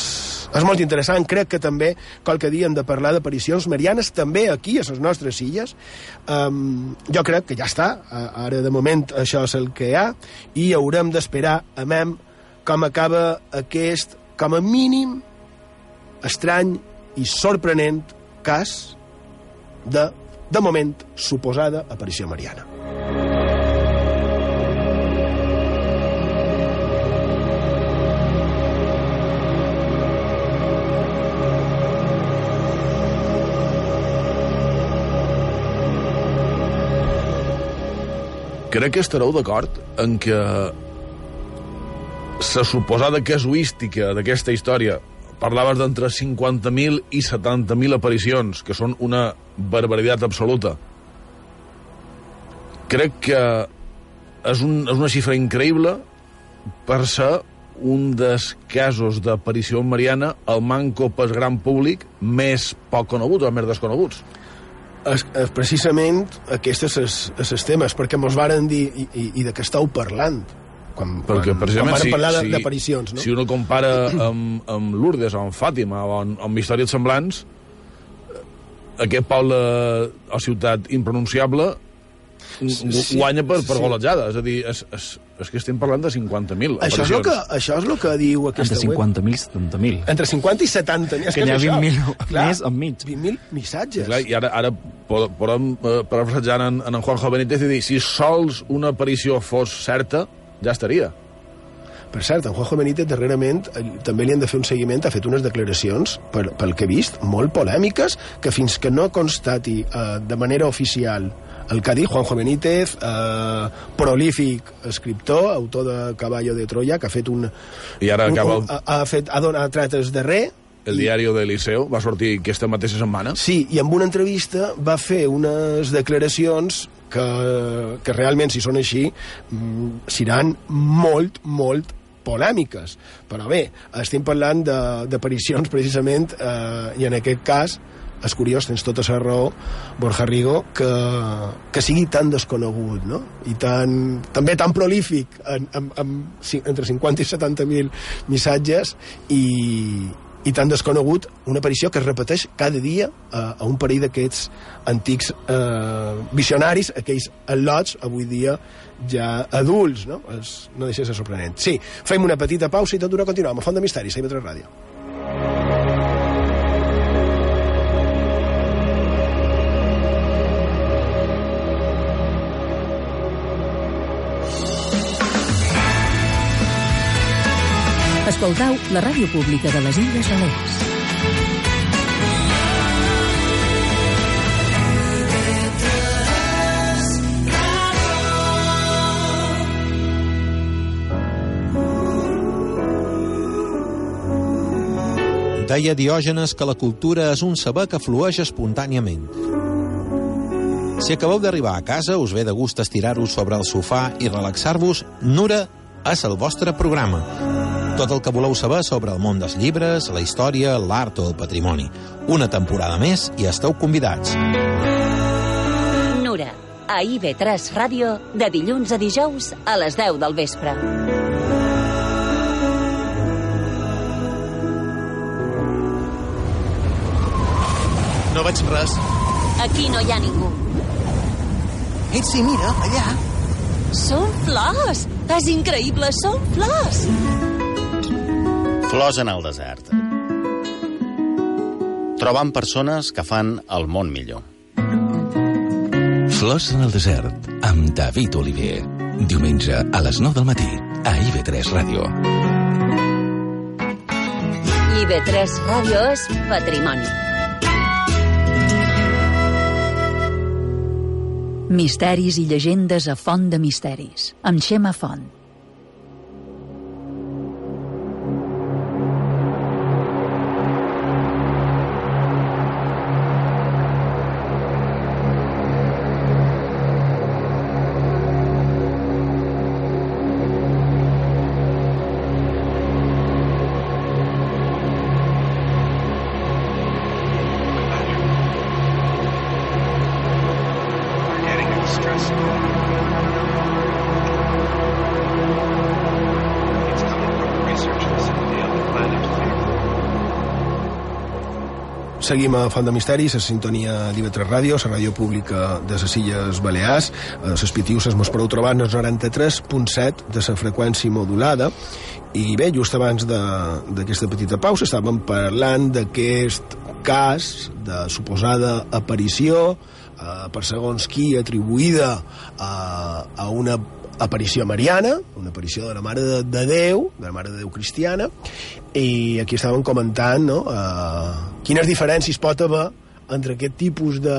és molt interessant, crec que també qualque dia hem de parlar d'aparicions marianes també aquí, a les nostres illes um, jo crec que ja està ara de moment això és el que hi ha i haurem d'esperar a mem com acaba aquest, com a mínim, estrany i sorprenent cas de, de moment, suposada aparició mariana. Crec que estareu d'acord en que la suposada casuística d'aquesta història parlaves d'entre 50.000 i 70.000 aparicions, que són una barbaritat absoluta. Crec que és, un, és una xifra increïble per ser un dels casos d'aparició mariana al manco pel gran públic més poc coneguts o més desconeguts. És, és precisament aquests és els temes, perquè mos varen dir i, i, i de què esteu parlant quan, Perquè, quan, quan van parlar si, d'aparicions. No? Si uno compara amb, amb Lourdes o amb Fàtima o amb, amb històries semblants, aquest poble o ciutat impronunciable sí, guanya per, per sí. golejada. És a dir, és, és, és que estem parlant de 50.000 això, és que, això és el que diu aquesta Entre 50.000 i 70.000. Entre 50 i 70.000. Que, que n'hi ha 20.000 més enmig. 20.000 missatges. Clar, I ara, ara podem eh, parafrasejar en, en Juanjo Benítez i dir si sols una aparició fos certa, ja estaria. Per cert, en Juanjo Benítez darrerament eh, també li han de fer un seguiment, ha fet unes declaracions, per, pel que he vist, molt polèmiques, que fins que no constati eh, de manera oficial el que ha dit Juanjo Benítez, eh, prolífic escriptor, autor de Caballo de Troya, que ha fet un... I ara acaba... Un, ha, ha, fet, ha donat trates de res, el diari de Liceu va sortir aquesta mateixa setmana. Sí, i amb una entrevista va fer unes declaracions que, que realment, si són així, mm, seran molt, molt polèmiques. Però bé, estem parlant d'aparicions precisament, eh, i en aquest cas és curiós, tens tota la raó, Borja Rigo, que, que sigui tan desconegut, no? I tan, també tan prolífic en, en, en, entre 50 i 70.000 missatges i, i tan desconegut, una aparició que es repeteix cada dia a, a un parell d'aquests antics eh, visionaris, aquells al·lots, avui dia ja adults, no? Es, no deixa de ser sorprenent. Sí, fem una petita pausa i tot d'una continuem a Font de Misteris, a IB3 Ràdio. Escoltau la ràdio pública de les Illes Balears. Deia Diògenes que la cultura és un saber que flueix espontàniament. Si acabeu d'arribar a casa, us ve de gust estirar-vos sobre el sofà i relaxar-vos, Nura és el vostre programa. Tot el que voleu saber sobre el món dels llibres, la història, l'art o el patrimoni. Una temporada més i esteu convidats. Nura, a IB3 Ràdio, de dilluns a dijous a les 10 del vespre. No veig res. Aquí no hi ha ningú. Ei, sí, mira, allà. Són flors! És increïble, són flors! Flors en el desert. Trobant persones que fan el món millor. Flors en el desert, amb David Oliver. Diumenge a les 9 del matí, a IB3 Ràdio. IB3 Ràdio és patrimoni. Misteris i llegendes a Font de Misteris, amb Xema Font. Seguim a Font de Misteris, a sintonia d'IV3 Ràdio, la ràdio pública de les Illes Balears. A les Pitiuses mos podeu trobar en el 93.7 de la freqüència modulada. I bé, just abans d'aquesta petita pausa estàvem parlant d'aquest cas de suposada aparició eh, per segons qui atribuïda a, a una aparició mariana, una aparició de la Mare de, de Déu, de la Mare de Déu cristiana, i aquí estàvem comentant no, uh, quines diferències pot haver entre aquest tipus de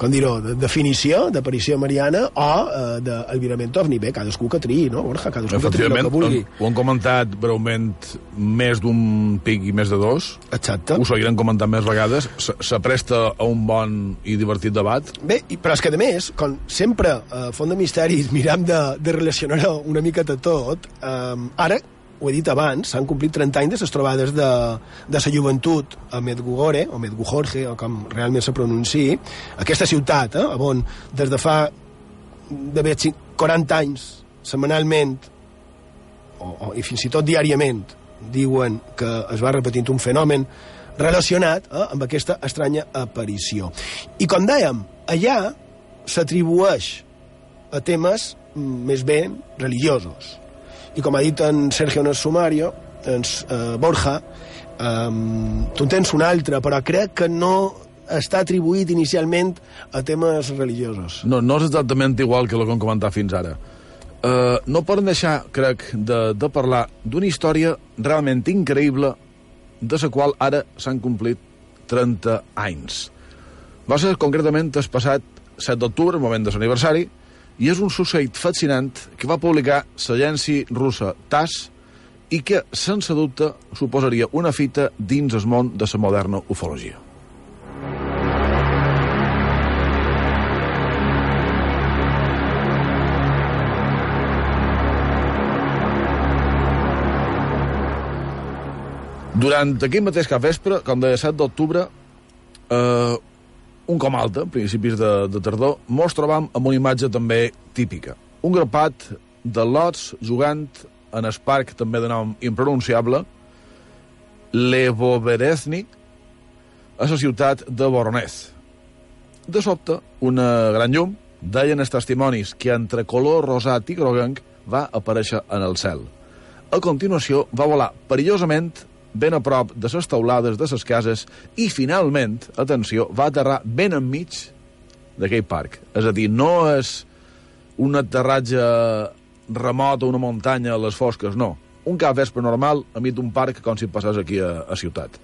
com dir-ho, de definició d'aparició mariana o uh, d'albirament ovni. Bé, cadascú que triï, no, Borja? Cadascú que triï el que vulgui. Ho han comentat breument més d'un pic i més de dos. Exacte. Ho seguirem comentant més vegades. Se, se presta a un bon i divertit debat. Bé, però és que, a més, com sempre a Font de Misteris miram de, de relacionar una mica de tot, um, ara ho he dit abans, s'han complit 30 anys de les trobades de, de la joventut a Medjugorje, o Medjugorje, o com realment se pronunciï, aquesta ciutat, eh, on des de fa d'haver 40 anys, setmanalment, o, o, i fins i tot diàriament, diuen que es va repetint un fenomen relacionat eh, amb aquesta estranya aparició. I com dèiem, allà s'atribueix a temes mm, més ben religiosos i com ha dit en Sergio en el sumario, ens, eh, Borja, eh, tu en tens un altre, però crec que no està atribuït inicialment a temes religiosos. No, no és exactament igual que el que hem comentat fins ara. Uh, no poden deixar, crec, de, de parlar d'una història realment increïble de la qual ara s'han complit 30 anys. Va ser concretament el passat 7 d'octubre, el moment de l'aniversari, i és un succeït fascinant que va publicar l'agència russa TASS i que, sense dubte, suposaria una fita dins el món de la moderna ufologia. Durant aquell mateix cap vespre, com deia 7 d'octubre, eh, un com alta, principis de, de tardor, mos trobam amb una imatge també típica. Un grapat de lots jugant en el parc també de nom impronunciable, Levobereznik, a la ciutat de Voronez. De sobte, una gran llum, deien els testimonis que entre color rosat i groguenc va aparèixer en el cel. A continuació, va volar perillosament ben a prop de les taulades de les cases i, finalment, atenció, va aterrar ben enmig d'aquell parc. És a dir, no és un aterratge remot a una muntanya a les fosques, no. Un cap vespre normal enmig d'un parc com si passés aquí a, a ciutat.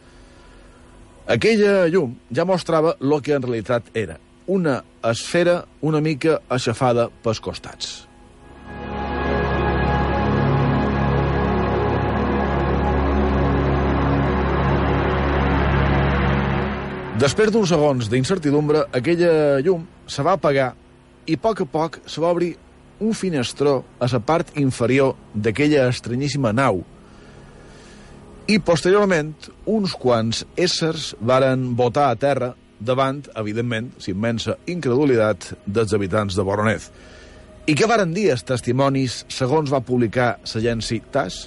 Aquella llum ja mostrava el que en realitat era una esfera una mica aixafada pels costats. Després d'uns segons d'incertidumbre, aquella llum se va apagar i a poc a poc se va obrir un finestró a la part inferior d'aquella estranyíssima nau. I, posteriorment, uns quants éssers varen botar a terra davant, evidentment, l'immensa incredulitat dels habitants de Boronez. I què varen dir els testimonis segons va publicar l'agència TAS?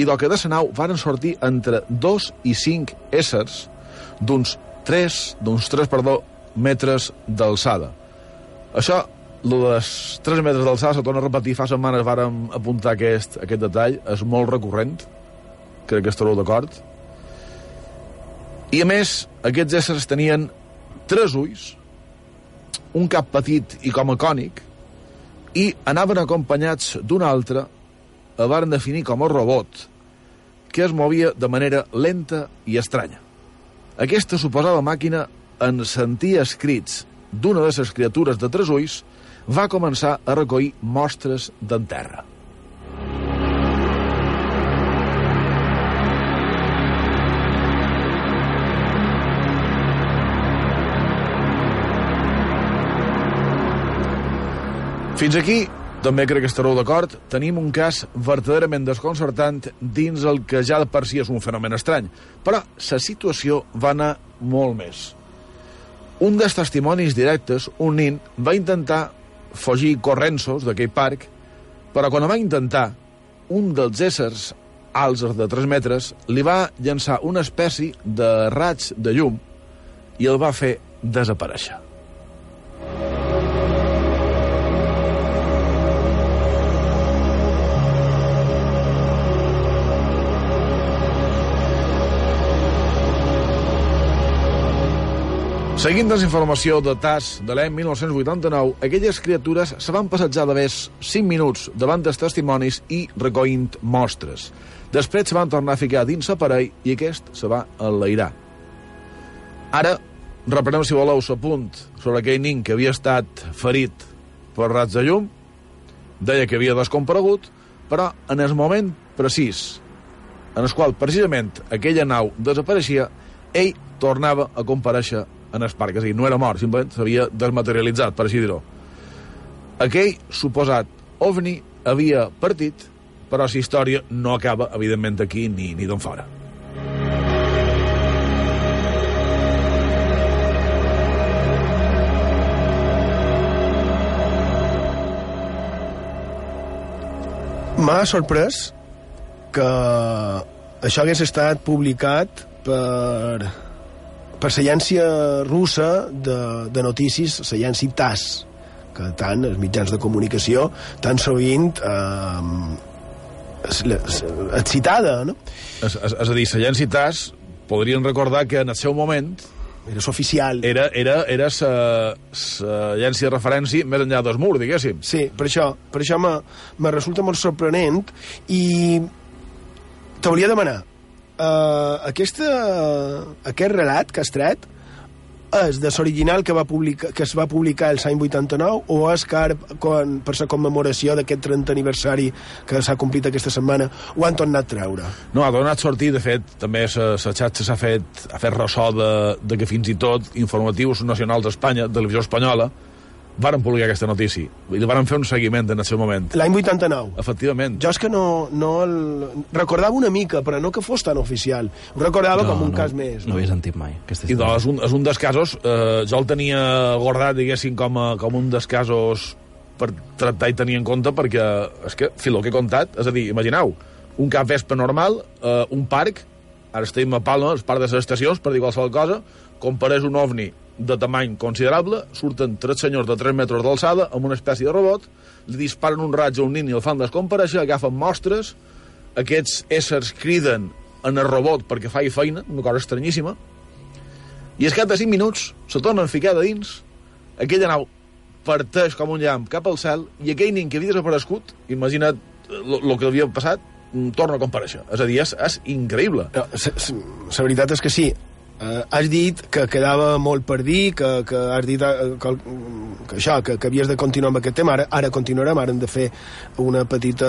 I del que de la nau varen sortir entre dos i cinc éssers d'uns 3, d'uns 3, perdó, metres d'alçada. Això, lo dels 3 metres d'alçada, se torna a repetir, fa setmanes vàrem apuntar aquest, aquest detall, és molt recurrent, crec que estareu d'acord. I a més, aquests éssers tenien tres ulls, un cap petit i com a cònic, i anaven acompanyats d'un altre, el van definir com a robot, que es movia de manera lenta i estranya. Aquesta suposada màquina, en sentir escrits d'una de les criatures de tres ulls, va començar a recollir mostres d'en terra. Fins aquí, també crec que estareu d'acord, tenim un cas verdaderament desconcertant dins el que ja de per si és un fenomen estrany. Però la situació va anar molt més. Un dels testimonis directes, un nin, va intentar fugir corrensos d'aquell parc, però quan ho va intentar, un dels éssers alts de 3 metres li va llançar una espècie de raig de llum i el va fer desaparèixer. Seguint la informació de TAS de l'any 1989, aquelles criatures se van passejar de més 5 minuts davant dels testimonis i recollint mostres. Després se van tornar a ficar dins l'aparell i aquest se va enlairar. Ara, reprenem, si voleu, punt sobre aquell nin que havia estat ferit per rats de llum, deia que havia descomparegut, però en el moment precís en el qual precisament aquella nau desapareixia, ell tornava a compareixer en el parc. És a dir, no era mort, simplement s'havia desmaterialitzat, per així dir-ho. Aquell suposat ovni havia partit, però la història no acaba, evidentment, aquí ni, ni d'on fora. M'ha sorprès que això hagués estat publicat per, per l'agència russa de, de notícies, l'agència TAS, que tant els mitjans de comunicació tan sovint eh, excitada, no? És, és, és a dir, l'agència TAS podrien recordar que en el seu moment era oficial. Era, era, era sa, sa agència de referència més enllà del mur, diguéssim. Sí, per això, per això me, me resulta molt sorprenent i te volia demanar uh, aquesta, aquest relat que has tret és de l'original que, va publicar, que es va publicar el l'any 89 o és ara, quan, per la commemoració d'aquest 30 aniversari que s'ha complit aquesta setmana, ho han tornat a treure? No, ha tornat a sortir, de fet, també la xarxa s'ha fet, ha fet ressò de, de que fins i tot informatius nacionals d'Espanya, televisió espanyola, varen publicar aquesta notícia. I li varen fer un seguiment en el seu moment. L'any 89? Efectivament. Jo és que no, no el... recordava una mica, però no que fos tan oficial. Ho recordava No, com un no, cas més. No havia sentit mai aquesta I doncs, és un, és un dels casos, eh, jo el tenia guardat, diguéssim, com, a, com un dels casos per tractar i tenir en compte, perquè és que, fil, el que he contat, és a dir, imagineu, un cap vespa normal, eh, un parc, ara estem a Palma, el parc de les estacions, per dir qualsevol cosa, compareix un ovni de tamany considerable, surten tres senyors de 3 metres d'alçada amb una espècie de robot, li disparen un raig a un nin i el fan descompareixer, agafen mostres, aquests éssers criden en el robot perquè faci feina, una cosa estranyíssima, i es cap de 5 minuts se tornen a ficar de dins, aquella nau parteix com un llamp cap al cel i aquell nin que havia desaparegut, imagina't el que havia passat, mm, torna a compareixer. És a dir, és, és increïble. No, la veritat és que sí. Uh, has dit que quedava molt per dir, que, que has dit uh, que, que això, que, que havies de continuar amb aquest tema, ara, ara continuarem, ara hem de fer una petita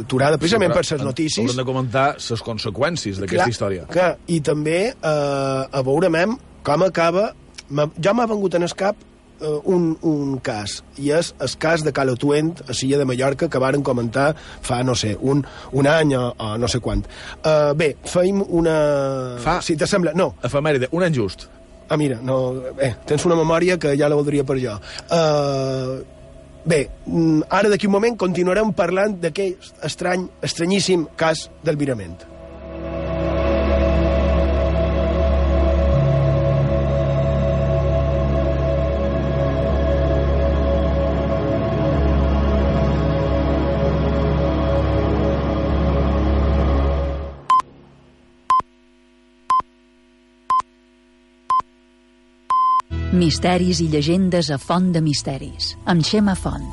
aturada, precisament Sí, per les notícies. Haurem de comentar les conseqüències d'aquesta història. Que, I també eh, a veure, mem, com acaba... Ja m'ha vengut en el cap eh, un, un cas, i és el cas de Calo Tuent, a Silla de Mallorca, que varen comentar fa, no sé, un, un any o, o no sé quant. Uh, bé, feim una... Fa- Si t'assembla... No, Efemèride, un any just. Ah, mira, no, eh, tens una memòria que ja la voldria per jo. Uh, bé, mm, ara d'aquí un moment continuarem parlant d'aquell estrany, estranyíssim cas del virament. Misteris i llegendes a Font de Misteris, amb Xema Font.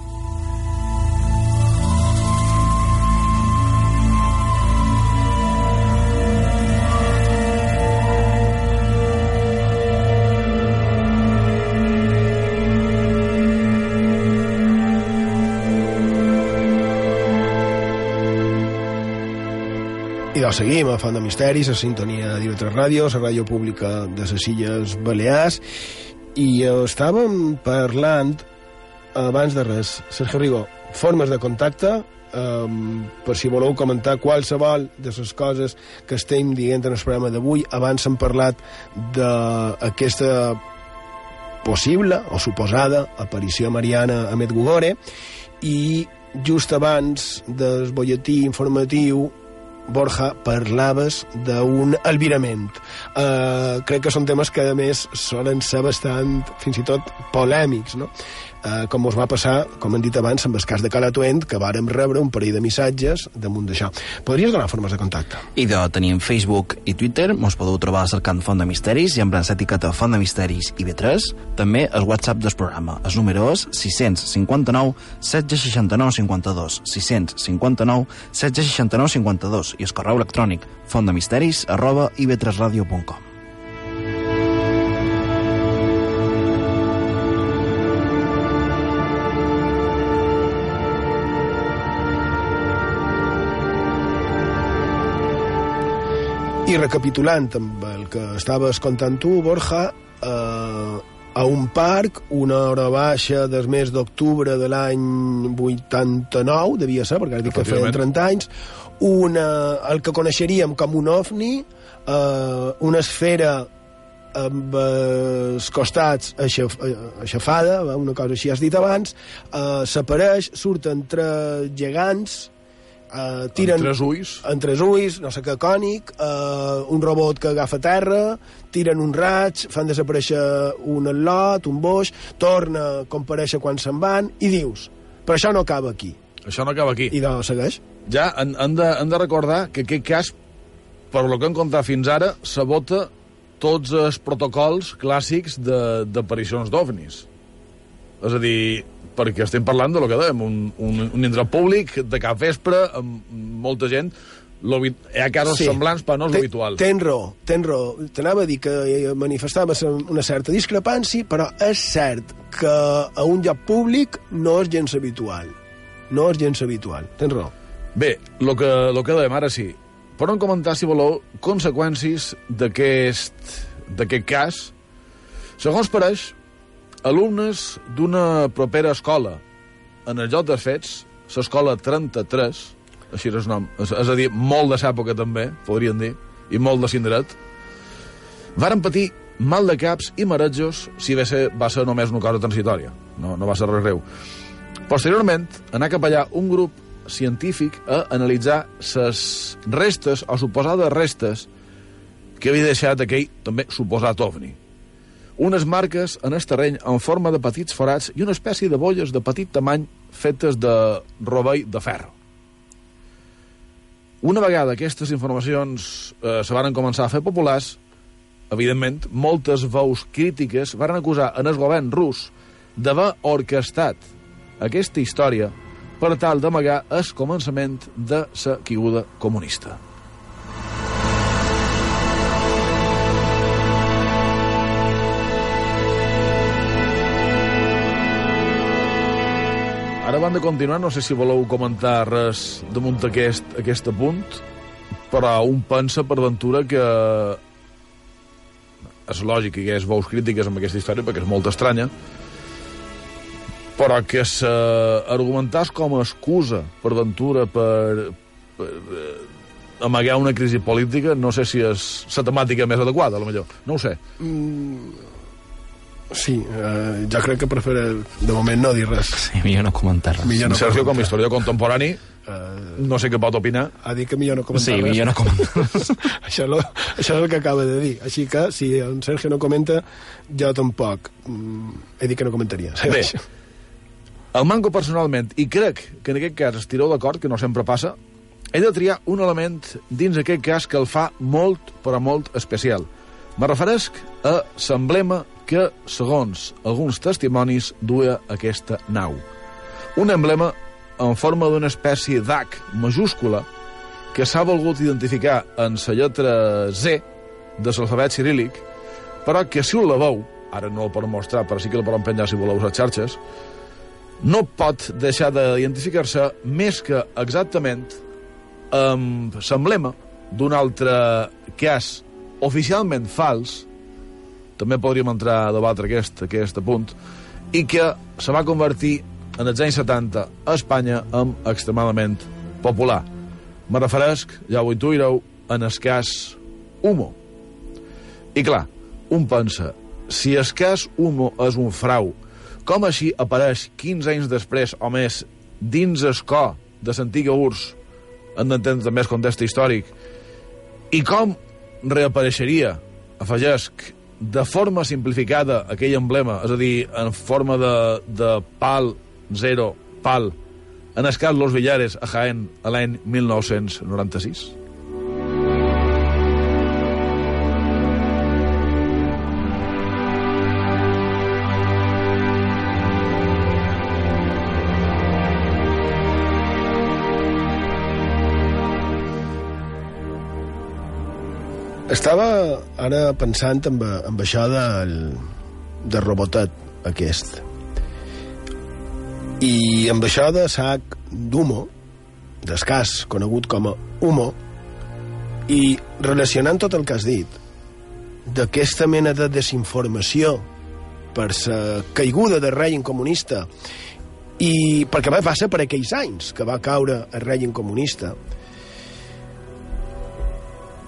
I doncs seguim a Font de Misteris, a sintonia d'Ivetre Ràdio, la ràdio pública de les Illes Balears, i estàvem parlant, abans de res, Sergio Rigo, formes de contacte, um, per si voleu comentar qualsevol de les coses que estem dient en el programa d'avui. Abans hem parlat d'aquesta possible o suposada aparició mariana a Medjugorje i just abans del bolletí informatiu Borja, parlaves d'un albirament. Uh, crec que són temes que, a més, solen ser bastant, fins i tot, polèmics, no? Uh, com us va passar, com hem dit abans, amb el cas de Calatuent, que vàrem rebre un parell de missatges damunt d'això. Podries donar formes de contacte? I de tenim Facebook i Twitter, mos podeu trobar cercant Font de Misteris i amb l'etiqueta Font de Misteris i B3, també el WhatsApp del programa. El número és 659 769 52, 659 769 52 i el correu electrònic fontdemisteris arroba ib3radio.com. I recapitulant amb el que estaves contant tu, Borja, eh, a un parc, una hora baixa del mes d'octubre de l'any 89, devia ser, perquè has dit que feien Efectivament. 30 anys, una, el que coneixeríem com un ovni, eh, una esfera amb els costats aixaf, eh, aixafada, una cosa així has dit abans, eh, s'apareix, surten tres gegants, eh, tiren... Amb tres ulls. Amb tres ulls, no sé què cònic, eh, un robot que agafa terra, tiren un raig, fan desaparèixer un al·lot, un boix, torna a comparèixer quan se'n van, i dius, però això no acaba aquí. Això no acaba aquí. I doncs segueix. Ja han, han, de, han de recordar que aquest cas, per lo que hem contat fins ara, sabota tots els protocols clàssics de- d'aparicions d'ovnis. És a dir, perquè estem parlant de lo que dèiem, un, un, un indret públic de cap vespre, amb molta gent, hi ha casos sí. semblants, però no és l'habitual. Tens raó, tens raó. T'anava a dir que eh, manifestaves una certa discrepància, però és cert que a un lloc públic no és gens habitual. No és gens habitual. Tens raó. Bé, el que, lo que dèiem ara sí. Podem comentar, si voleu, conseqüències d'aquest cas. Segons pareix, alumnes d'una propera escola en el lloc dels fets, l'escola 33, així és el nom, és, és a dir, molt de l'època també, podríem dir, i molt de Cindret, varen patir mal de caps i marejos si va ser, va ser només una cosa transitòria, no, no va ser res greu. Posteriorment, anà cap allà un grup científic a analitzar les restes o suposades restes que havia deixat aquell també suposat ovni. Unes marques en el terreny en forma de petits forats i una espècie de bolles de petit tamany fetes de rovell de ferro. Una vegada aquestes informacions eh, se van començar a fer populars, evidentment, moltes veus crítiques van acusar en el govern rus d'haver orquestat aquesta història per tal d'amagar el començament de la caiguda comunista. Ara van de continuar, no sé si voleu comentar res damunt aquest, aquest punt, però un pensa per ventura que és lògic que hi hagués veus crítiques amb aquesta història, perquè és molt estranya, però que s'argumentàs com a excusa per Ventura per, per eh, amagar una crisi política, no sé si és la temàtica més adequada, a lo millor. No ho sé. Mm, sí, eh, jo crec que prefereix de moment no dir res. Sí, millor no comentar res. Millor no Sergio, com a historiador contemporani, no sé què pot opinar. Ha dit que millor no comentar Sí, res. millor no comentar això, és lo, això és el que acaba de dir. Així que, si en Sergio no comenta, jo tampoc. Mm, he dit que no comentaria. Bé, el manco personalment, i crec que en aquest cas estireu d'acord, que no sempre passa, he de triar un element dins aquest cas que el fa molt, però molt especial. Me referesc a l'emblema que, segons alguns testimonis, duia aquesta nau. Un emblema en forma d'una espècie d'H majúscula que s'ha volgut identificar en la lletra Z de l'alfabet cirílic, però que si us la veu, ara no el podem mostrar, però sí que la podem penjar si voleu a les xarxes, no pot deixar d'identificar-se més que exactament amb l'emblema d'un altre cas oficialment fals, també podríem entrar a debatre aquest, aquest punt, i que se va convertir en els anys 70 a Espanya amb extremadament popular. Me referesc, ja ho intuireu, en el cas Humo. I clar, un pensa, si el cas Humo és un frau, com així apareix 15 anys després o més dins el cor de l'antiga URSS, hem d'entendre també el context històric, i com reapareixeria, afegesc, de forma simplificada aquell emblema, és a dir, en forma de, de pal, zero, pal, en el cas Los Villares a Jaén a l'any 1996? Estava ara pensant amb, amb això del, del robotet aquest. I amb això de sac d'humo, d'escàs, conegut com a humo, i relacionant tot el que has dit, d'aquesta mena de desinformació per la caiguda del règim comunista i perquè va passar per aquells anys que va caure el règim comunista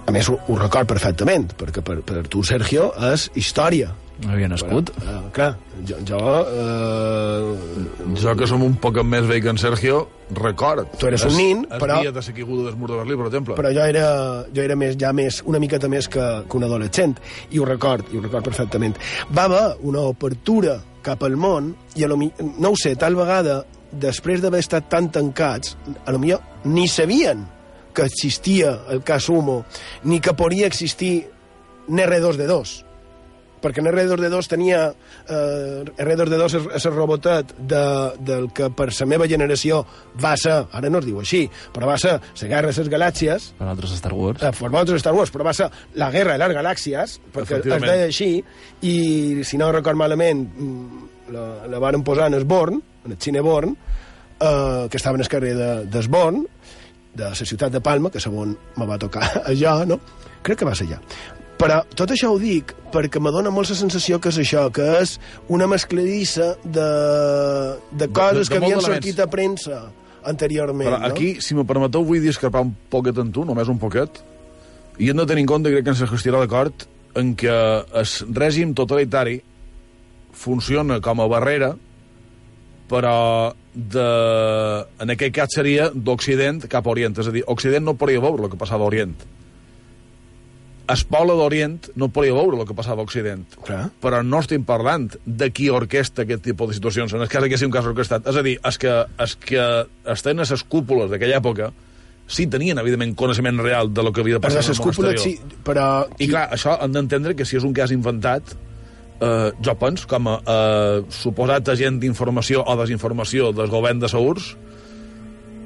a més ho, ho record perfectament perquè per, per tu Sergio és història No havia nascut. però, uh, clar, jo, jo uh, Jo, que som un poc més vell que en Sergio, record. Tu eres un nin, es, però- Es dia de caiguda del mur de Berlí, per exemple. però jo era, jo era més, ja més, una miqueta més que, que un adolescent, i ho record, i ho record perfectament. Va haver una obertura cap al món, i a lo, mi- no ho sé, tal vegada, després d'haver estat tan tancats, a lo millor ni sabien que existia el cas Humo, ni que podria existir NR2D2, perquè en R2D2 tenia eh, R2D2 és, és el robotet de, del que per la meva generació va ser, ara no es diu així, però va ser la Guerra de les Galàxies, Per altres Star Wars. eh, per altres Star Wars, però va ser la Guerra de les Galàxies, perquè es deia així, i si no record malament, mm, la, la varen posar en Esborn, en el cine Born, eh, que estava en el carrer de, d'Esborn, de la ciutat de Palma, que segon me va tocar allà, no? Crec que va ser allà. Però tot això ho dic perquè me dona molt la sensació que és això, que és una mescladissa de, de coses de que molt havien d'elements. sortit a premsa anteriorment. Però no? aquí, si me permeteu, vull discrepar un poquet en tu, només un poquet, i hem de tenir en compte, crec que ens estirà d'acord, en que el règim totalitari funciona com a barrera, però de, en aquest cas seria d'Occident cap a Orient. És a dir, Occident no podria veure el que passava a Orient. El poble d'Orient no podria veure el que passava a Occident. Clar. Però no estem parlant de qui orquesta aquest tipus de situacions. En el cas que sigui un cas orquestat. És a dir, els que, els que estan a les cúpules d'aquella època sí tenien, evidentment, coneixement real de lo que havia de passar en el món exterior. sí, però... I clar, això hem d'entendre que si és un cas inventat, eh, jo penso, com a eh, suposat agent d'informació o desinformació del govern de Saurs,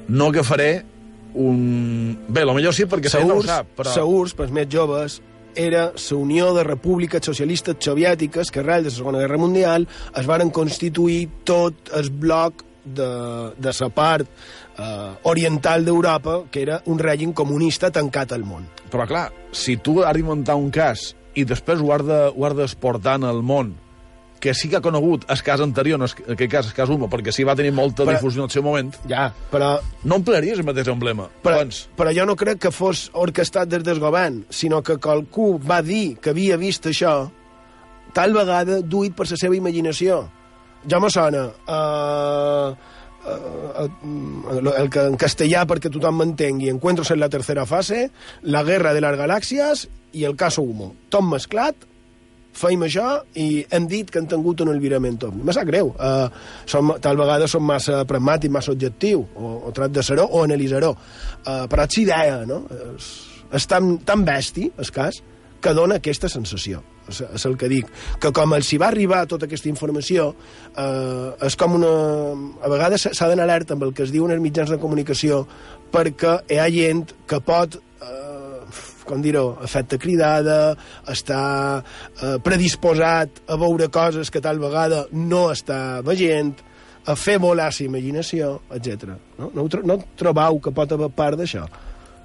no agafaré un... Bé, millor sí, perquè Saurs, no ho sap, però... Saurs, pels més joves, era la Unió de Repúbliques Socialistes Soviètiques que arrel de la Segona Guerra Mundial es varen constituir tot el bloc de, de la part eh, oriental d'Europa, que era un règim comunista tancat al món. Però clar, si tu has d'inventar un cas i després ho has de, ho has d'exportar al món, que sí que ha conegut el cas anterior, no en aquest cas el cas Humo, perquè sí va tenir molta Però- difusió en el seu moment, Ja, però, no emplearies el mateix emblema. però, Abans, però jo no crec que fos orquestat des del govern, sinó que qualcú va dir que havia vist això, tal vegada duit per la seva imaginació. Ja me sona... Uh, uh, el que en castellà perquè tothom m'entengui Encuentros en la tercera fase La guerra de les galàxies i el caso Humo tot mesclat feim això i hem dit que han tingut un albirament ovni. Me sap greu. Uh, som, tal vegada som massa pragmàtics, massa objectiu, o, o trat de ser-ho o analitzar-ho. Uh, però és idea, no? És, és tan, tan bèstia, el cas, que dona aquesta sensació. És, el que dic. Que com els hi va arribar tota aquesta informació, eh, és com una... A vegades s'ha d'anar alerta amb el que es diu en els mitjans de comunicació perquè hi ha gent que pot com dir-ho, efecte cridada, està eh, predisposat a veure coses que tal vegada no està veient, a fer volar la imaginació, etc. No? No, no trobeu que pot haver part d'això?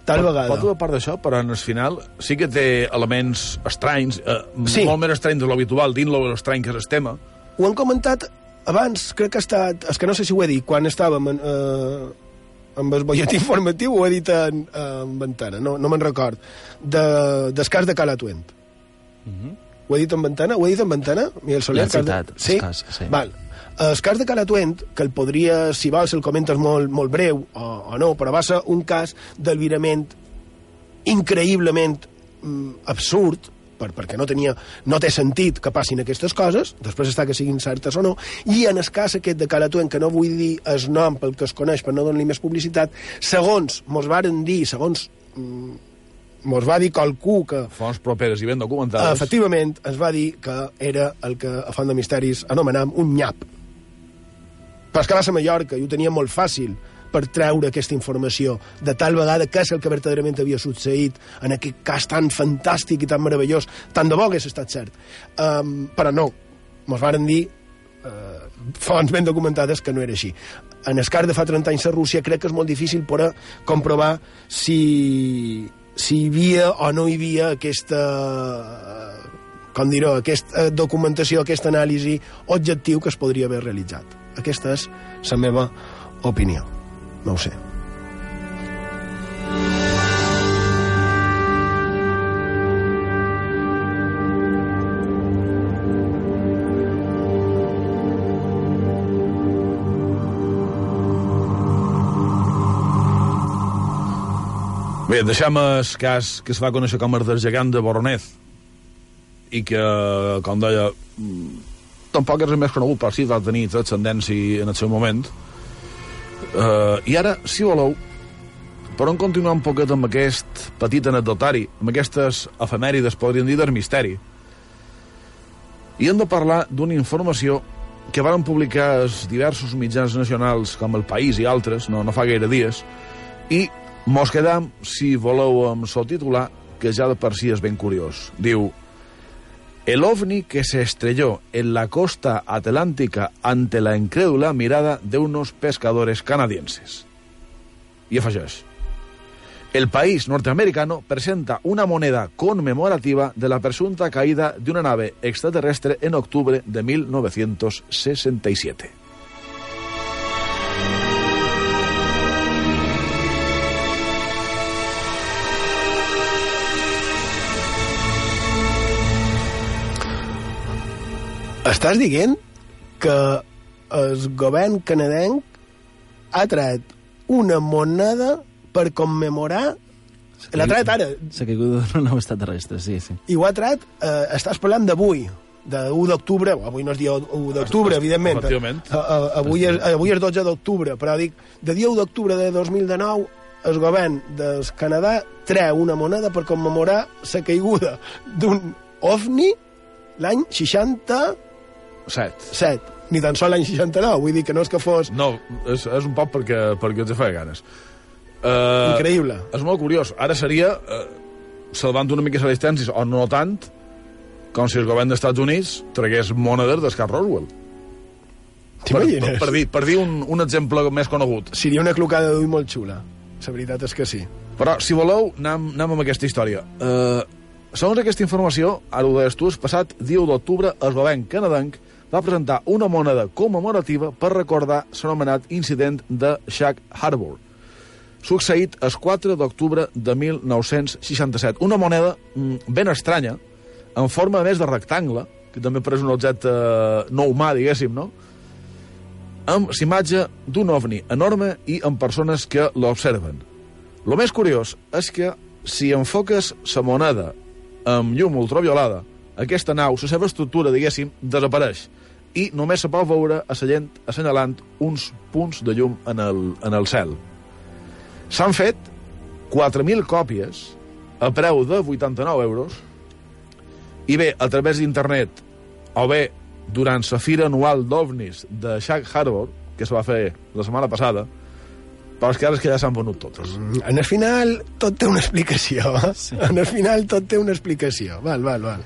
Tal pot, vegada. pot haver part d'això, però en el final sí que té elements estranys, eh, Sí. molt més estranys de l'habitual, dins lo estrany que és el tema. Ho han comentat abans, crec que ha estat... És que no sé si ho he dit, quan estàvem en, eh, amb el bollet informatiu, ho he dit en, en Ventana, no, no me'n record, de, del cas de Calatuent. Ho he dit en Ventana? Ho he dit en Ventana? Miguel Soler? De- citat, el Sí? cas, sí. Val. El cas de Calatuent, que el podria, si vols, el comentes molt, molt breu o, o no, però va ser un cas d'albirament increïblement mm, absurd, per, perquè no, tenia, no té sentit que passin aquestes coses, després està que siguin certes o no, i en el cas aquest de Calatuent, que no vull dir el nom pel que es coneix per no donar-li més publicitat, segons mos varen dir, segons mm, mos va dir qualcú que Fonts properes i ben documentades. efectivament es va dir que era el que a Font de Misteris anomenam un nyap. Ser a Mallorca i ho tenia molt fàcil per treure aquesta informació de tal vegada que és el que verdaderament havia succeït en aquest cas tan fantàstic i tan meravellós, tant de bo hagués estat cert. Um, però no, mos varen dir eh, fonts ben documentades que no era així. En el cas de fa 30 anys a Rússia crec que és molt difícil poder comprovar si, si hi havia o no hi havia aquesta com dir-ho, aquesta documentació, aquesta anàlisi objectiu que es podria haver realitzat. Aquesta és la meva opinió. No ho sé. Bé, deixem el cas que es va conèixer com el del gegant de Boronez i que, com deia, tampoc és el més conegut, però sí va tenir transcendència en el seu moment. Uh, I ara, si voleu, per on continuar un poquet amb aquest petit anecdotari, amb aquestes efemèrides, podríem dir, del misteri. I hem de parlar d'una informació que varen publicar diversos mitjans nacionals com El País i altres, no, no fa gaire dies, i mos quedam, si voleu, amb el titular, que ja de per si és ben curiós. Diu, el ovni que se estrelló en la costa atlántica ante la incrédula mirada de unos pescadores canadienses. Y afegeix, el país norteamericano presenta una moneda conmemorativa de la presunta caída de una nave extraterrestre en octubre de 1967. Estàs dient que el govern canadenc ha tret una moneda per commemorar... L'ha tret ara, S'ha caigut d'una nau extraterrestre, sí, sí. i ho ha tret... Eh, estàs parlant d'avui, de 1 d'octubre, avui no és dia 1 d'octubre, evidentment. Efectivament. A, a, avui, és, avui és 12 d'octubre, però dic, de dia 1 d'octubre de 2019, el govern del Canadà treu una moneda per commemorar la caiguda d'un ovni l'any 67. Set. Ni tan sol l'any 69, vull dir que no és que fos... No, és, és un poc perquè, perquè ens feia ganes. Uh, Increïble. És molt curiós. Ara seria, uh, salvant una mica les distàncies, o no tant, com si el govern dels Estats Units tragués monedes d'Escar Roswell. Per, T'imagines? per, per, dir, per dir un, un exemple més conegut. Seria una clocada d'ull molt xula. La veritat és que sí. Però, si voleu, anem, anem amb aquesta història. Uh, Segons aquesta informació, ara ho deies tu, el passat 10 d'octubre, el govern canadenc va presentar una moneda commemorativa per recordar l'anomenat incident de Shag Harbor, succeït el 4 d'octubre de 1967. Una moneda mm, ben estranya, en forma més de rectangle, que també és un objecte no humà, diguéssim, no? amb l'imatge d'un ovni enorme i amb persones que l'observen. Lo més curiós és que si enfoques la moneda amb llum ultraviolada, aquesta nau, la seva estructura, diguéssim, desapareix i només se pot veure a la gent assenyalant uns punts de llum en el, en el cel. S'han fet 4.000 còpies a preu de 89 euros i bé, a través d'internet o bé durant la fira anual d'OVNIs de Shag Harbor, que se va fer la setmana passada, però és que ara és que ja s'han venut totes. En el final tot té una explicació. Sí. En el final tot té una explicació. Val, val, val.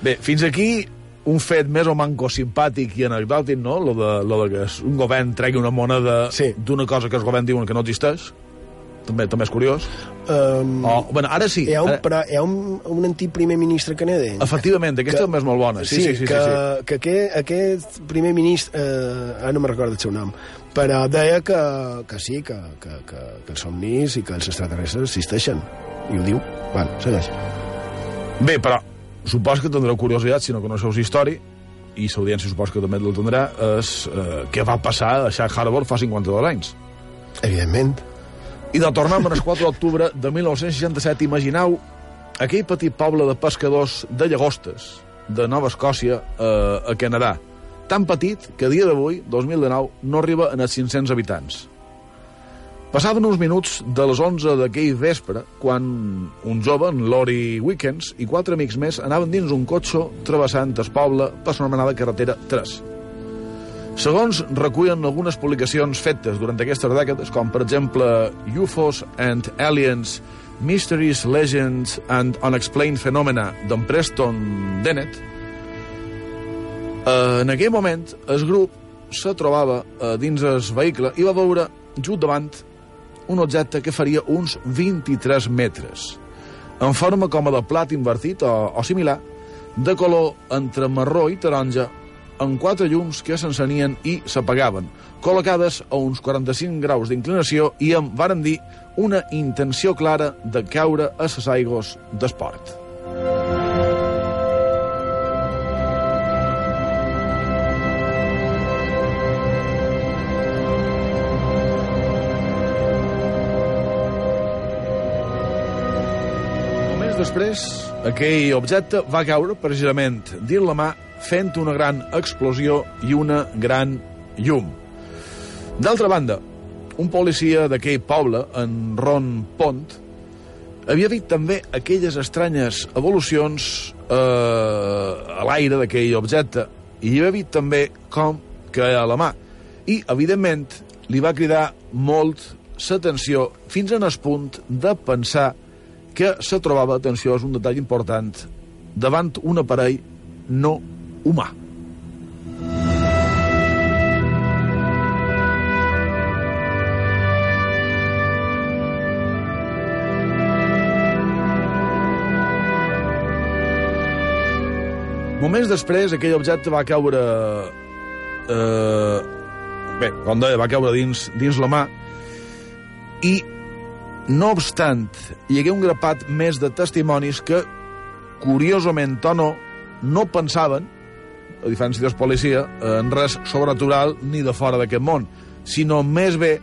Bé, fins aquí un fet més o manco simpàtic i anecdòtic, no? Lo de, lo de que un govern tregui una moneda sí. d'una cosa que els govern diuen que no existeix. També, també és curiós. Um, oh, bueno, ara sí. Hi ha un, ara... però hi ha un, un antic primer ministre canadenc. Efectivament, aquesta que, és molt bona. Sí, sí, sí. sí, que, sí, sí. que aquest, aquest primer ministre, eh, ara no me recordo el seu nom, però deia que, que sí, que, que, que, que els somnis i que els extraterrestres existeixen. I ho diu. Val, segueix. Bé, però suposo que tindreu curiositat, si no coneixeu la història, i l'audiència suposo que també el tindrà, és eh, què va passar a Shag Harbor fa 52 anys. Evidentment. I de tornar el 4 d'octubre de 1967, imagineu aquell petit poble de pescadors de llagostes de Nova Escòcia eh, a Canadà, tan petit que a dia d'avui, 2019, no arriba a els 500 habitants. Passaven uns minuts de les 11 d'aquell vespre, quan un jove, en Lori Weekends, i quatre amics més anaven dins un cotxe travessant el poble per l'anomenada carretera 3. Segons recullen algunes publicacions fetes durant aquestes dècades, com per exemple UFOs and Aliens, Mysteries, Legends and Unexplained Phenomena d'en Preston Dennett, eh, en aquell moment el grup se trobava eh, dins el vehicle i va veure just davant un objecte que faria uns 23 metres, en forma com a de plat invertit o, o similar, de color entre marró i taronja, amb quatre llums que s'encenien i s'apagaven, col·locades a uns 45 graus d'inclinació i amb, varen dir, una intenció clara de caure a les aigües d'esport. Després, aquell objecte va caure precisament dins la mà fent una gran explosió i una gran llum. D'altra banda, un policia d'aquell poble, en Ron Pont, havia vist també aquelles estranyes evolucions eh, a l'aire d'aquell objecte i havia vist també com caia a la mà. I, evidentment, li va cridar molt l'atenció fins en el punt de pensar que se trobava, atenció, és un detall important, davant un aparell no humà. Moments després, aquell objecte va caure... Eh, bé, com deia, va caure dins, dins la mà i, no obstant, hi hagué un grapat més de testimonis que, curiosament o no, no pensaven, a diferència dels policia, en res sobrenatural ni de fora d'aquest món, sinó més bé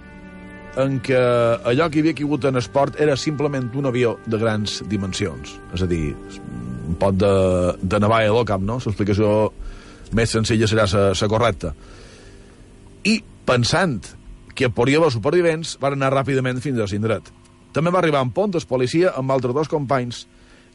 en què allò que hi havia caigut en esport era simplement un avió de grans dimensions. És a dir, un pot de, de navalla del cap, no? L'explicació més senzilla serà la correcta. I, pensant que podria haver supervivents, van anar ràpidament fins a l'indret. També va arribar en pont el policia amb altres dos companys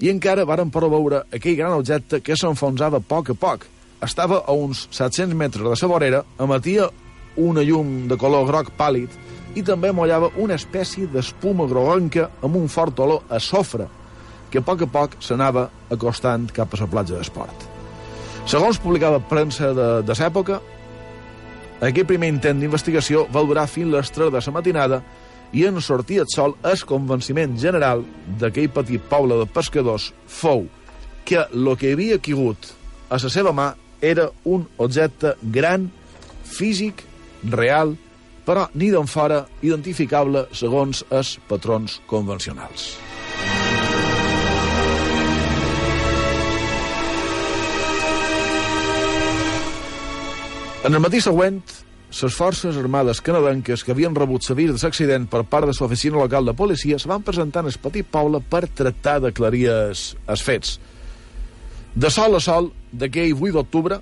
i encara varen poder veure aquell gran objecte que s'enfonsava a poc a poc. Estava a uns 700 metres de la vorera, emetia una llum de color groc pàl·lid i també mollava una espècie d'espuma groguenca amb un fort olor a sofre, que a poc a poc s'anava acostant cap a la platja d'esport. Segons publicava premsa de, de l'època, aquest primer intent d'investigació va durar fins les 3 de la matinada i en sortir el sol el convenciment general d'aquell petit poble de pescadors fou que el que havia caigut a la seva mà era un objecte gran, físic, real, però ni d'en fora identificable segons els patrons convencionals. En el matí següent, les forces armades canadenques que havien rebut l'avís de l'accident per part de l'oficina local de policia se van presentar en el petit poble per tractar d'aclarir els, els fets. De sol a sol, d'aquell 8 d'octubre,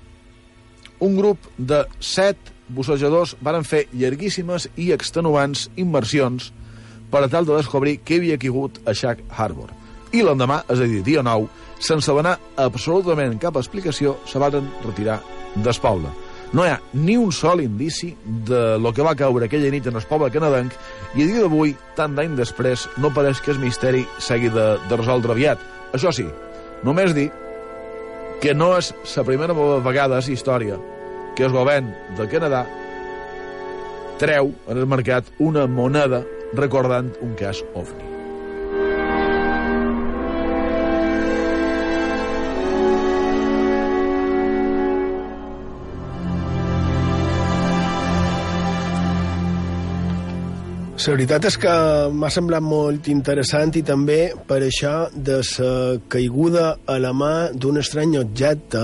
un grup de set bussejadors van fer llarguíssimes i extenuants immersions per a tal de descobrir què havia caigut a Shack Harbor. I l'endemà, és a dir, dia 9, sense donar absolutament cap explicació, se van retirar del poble. No hi ha ni un sol indici de lo que va caure aquella nit en el poble canadenc i a dia d'avui, tant d'any després, no pareix que el misteri s'hagi de, de resoldre aviat. Això sí, només dir que no és la primera vegada a història que el govern del Canadà treu en el mercat una moneda recordant un cas OVNI. La veritat és que m'ha semblat molt interessant i també per això de la caiguda a la mà d'un estrany objecte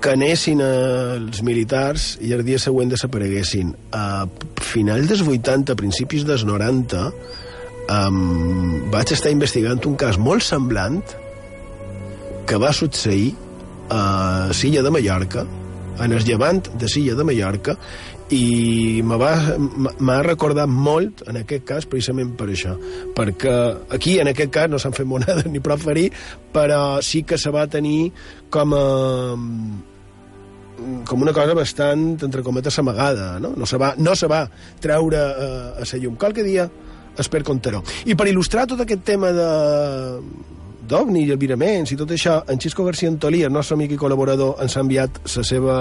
que anessin els militars i el dia següent desapareguessin. A final dels 80, a principis dels 90, um, vaig estar investigant un cas molt semblant que va succeir a Silla de Mallorca, en el llevant de Silla de Mallorca, i m'ha recordat molt en aquest cas precisament per això perquè aquí en aquest cas no s'han fet monades ni prou ferir però sí que se va tenir com a com una cosa bastant, entre cometes, amagada, no? No se va, no se va treure a, a la llum. Qualque dia es per contaró. I per il·lustrar tot aquest tema de d'OVNI i albiraments i tot això, en Xisco García Antolí, el nostre amic i col·laborador, ens ha enviat la seva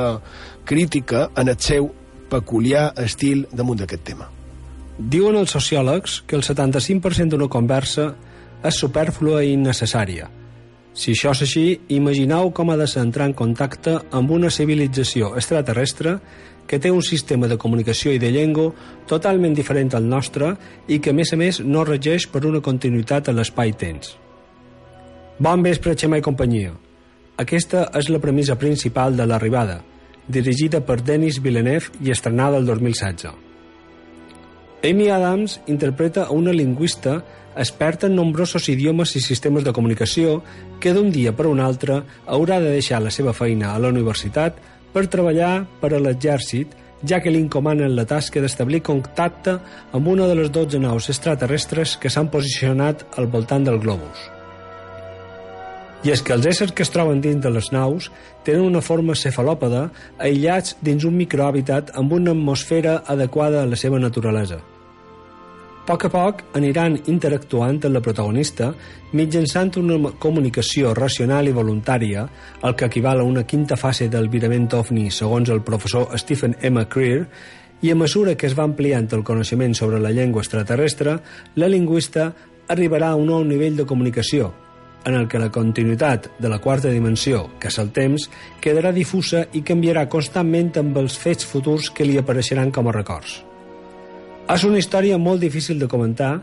crítica en el seu peculiar estil damunt d'aquest tema. Diuen els sociòlegs que el 75% d'una conversa és superflua i innecessària. Si això és així, imagineu com ha de ser en contacte amb una civilització extraterrestre que té un sistema de comunicació i de llengua totalment diferent al nostre i que, a més a més, no regeix per una continuïtat a l'espai-temps. Bon vespre, Xema i companyia. Aquesta és la premissa principal de l'arribada – dirigida per Denis Villeneuve i estrenada el 2016. Amy Adams interpreta a una lingüista experta en nombrosos idiomes i sistemes de comunicació que d'un dia per un altre haurà de deixar la seva feina a la universitat per treballar per a l'exèrcit, ja que li encomanen la tasca d'establir contacte amb una de les 12 naus extraterrestres que s'han posicionat al voltant del globus. I és que els éssers que es troben dins de les naus tenen una forma cefalòpeda aïllats dins un microhàbitat amb una atmosfera adequada a la seva naturalesa. A poc a poc aniran interactuant amb la protagonista mitjançant una comunicació racional i voluntària, el que equival a una quinta fase del virament ovni segons el professor Stephen M. Creer, i a mesura que es va ampliant el coneixement sobre la llengua extraterrestre, la lingüista arribarà a un nou nivell de comunicació, en el que la continuïtat de la quarta dimensió, que és el temps, quedarà difusa i canviarà constantment amb els fets futurs que li apareixeran com a records. És una història molt difícil de comentar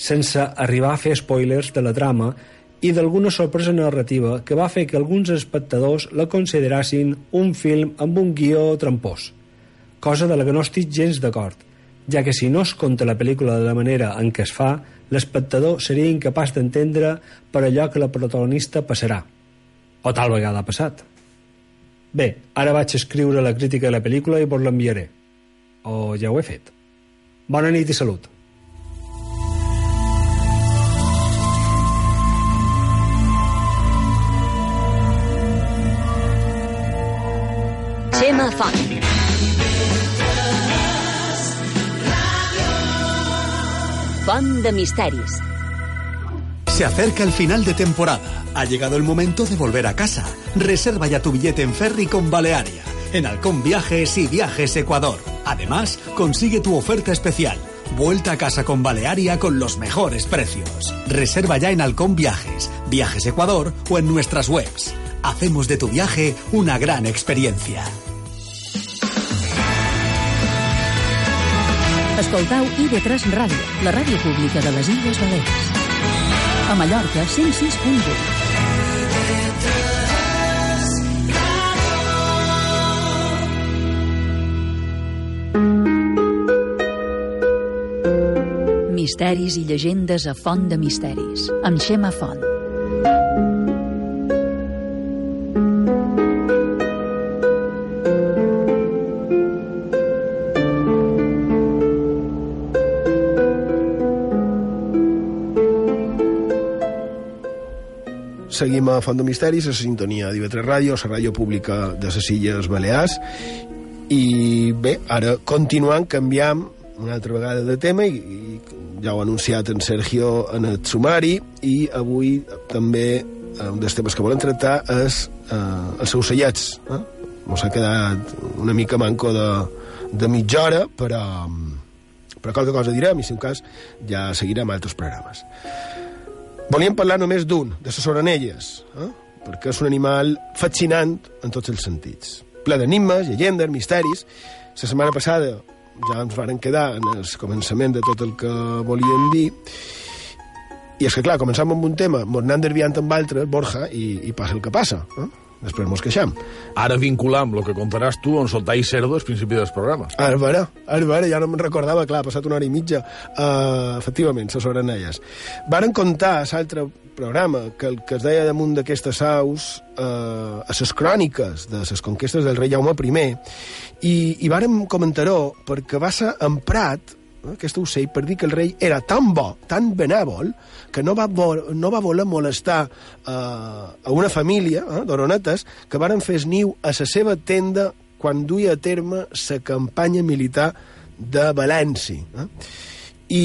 sense arribar a fer spoilers de la trama i d'alguna sorpresa narrativa que va fer que alguns espectadors la considerassin un film amb un guió trampós, cosa de la que no estic gens d'acord, ja que si no es conta la pel·lícula de la manera en què es fa, l'espectador seria incapaç d'entendre per allò que la protagonista passarà. O tal vegada ha passat. Bé, ara vaig escriure la crítica de la pel·lícula i vos l'enviaré. O ja ho he fet. Bona nit i salut. Xema Font. De misteris. Se acerca el final de temporada. Ha llegado el momento de volver a casa. Reserva ya tu billete en ferry con Balearia, en Halcón Viajes y Viajes Ecuador. Además, consigue tu oferta especial. Vuelta a casa con Balearia con los mejores precios. Reserva ya en Halcón Viajes, Viajes Ecuador o en nuestras webs. Hacemos de tu viaje una gran experiencia. Escoltau IB3 Ràdio, la ràdio pública de les Illes Balears. A Mallorca, 106.8. Misteris i llegendes a Font de Misteris, amb Xema Font. Seguim a Font de Misteris, a la sintonia d'IV3 Ràdio, la ràdio pública de les Illes Balears. I bé, ara continuant, canviam una altra vegada de tema i, i ja ho ha anunciat en Sergio en el sumari i avui també eh, un dels temes que volem tractar és eh, els ocellets. Eh? Ens ha quedat una mica manco de, de mitja hora, però, però qualque cosa direm i, si un cas, ja seguirem altres programes. Volíem parlar només d'un, de les oranelles, eh? perquè és un animal fascinant en tots els sentits. Ple d'enigmes, llegendes, misteris. La setmana passada ja ens varen quedar en el començament de tot el que volíem dir, i és que, clar, començam amb un tema, mos anem desviant amb altre, Borja, i, i passa el que passa. Eh? Després mos queixam. Ara vincular amb el que contaràs tu on soltar i cerdo al principi dels programes. Ara, vera, ara, vera, ja no me'n recordava, clar, ha passat una hora i mitja. Uh, efectivament, les oranelles. Varen contar a l'altre programa que el que es deia damunt d'aquestes aus uh, a les cròniques de les conquestes del rei Jaume I i, i vàrem comentar-ho perquè va ser emprat eh, aquest ocell per dir que el rei era tan bo, tan benèvol, que no va, vol, no va voler molestar eh, a una família eh, d'oronetes que varen fer niu a la seva tenda quan duia a terme la campanya militar de València. Eh? I,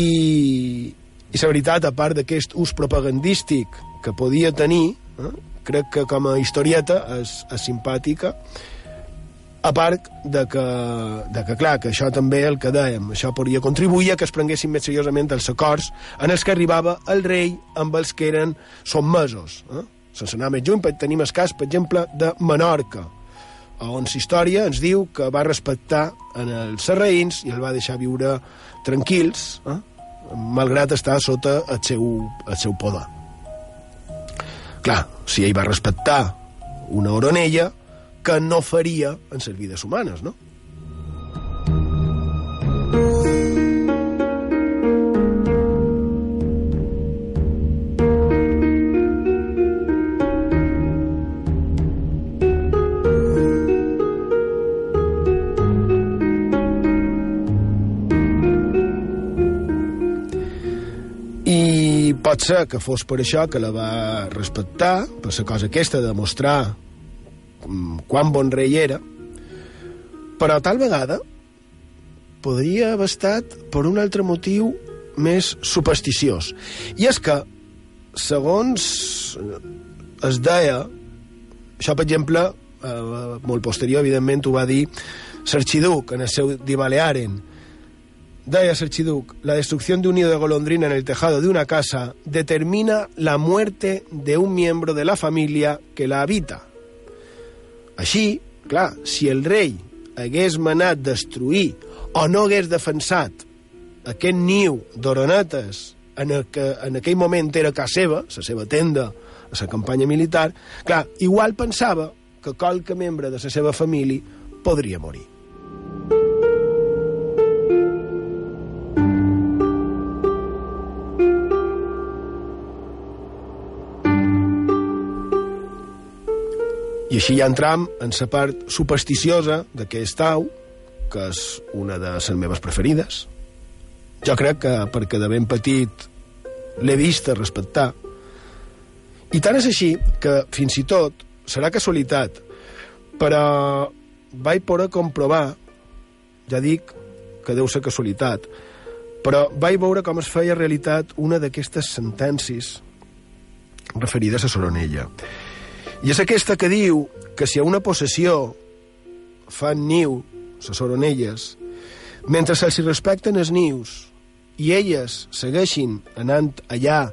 I la veritat, a part d'aquest ús propagandístic que podia tenir, eh, crec que com a historieta és, és simpàtica, a part de que, de que, clar, que això també el que dèiem, això podria contribuir a que es prenguessin més seriosament els acords en els que arribava el rei amb els que eren sotmesos. Eh? Sense anar més lluny, tenim el cas, per exemple, de Menorca, on la història ens diu que va respectar en els serraïns i el va deixar viure tranquils, eh? malgrat estar sota el seu, el seu poder. Clar, si ell va respectar una oronella, que no faria en les vides humanes, no? Pot ser que fos per això que la va respectar, per la cosa aquesta de mostrar quan bon rei era, però tal vegada podria haver estat per un altre motiu més supersticiós. I és que, segons es deia, això, per exemple, eh, molt posterior, evidentment, ho va dir Sarchiduc en el seu Di Balearen. Deia Sarchiduc, la destrucción de un nido de golondrina en el tejado de una casa determina la muerte de un miembro de la familia que la habita. Així, clar, si el rei hagués manat destruir o no hagués defensat aquest niu d'oronetes en, el que en aquell moment era casa seva, la seva tenda, a la campanya militar, clar, igual pensava que qualque membre de la seva família podria morir. I així ja entram en la part supersticiosa d'aquest au, que és una de les meves preferides. Jo crec que perquè de ben petit l'he vist a respectar. I tant és així que, fins i tot, serà casualitat, però vaig poder comprovar, ja dic que deu ser casualitat, però vaig veure com es feia realitat una d'aquestes sentències referides a Soronella. I és aquesta que diu que si a una possessió fan niu les oronelles, mentre se'ls respecten els nius i elles segueixin anant allà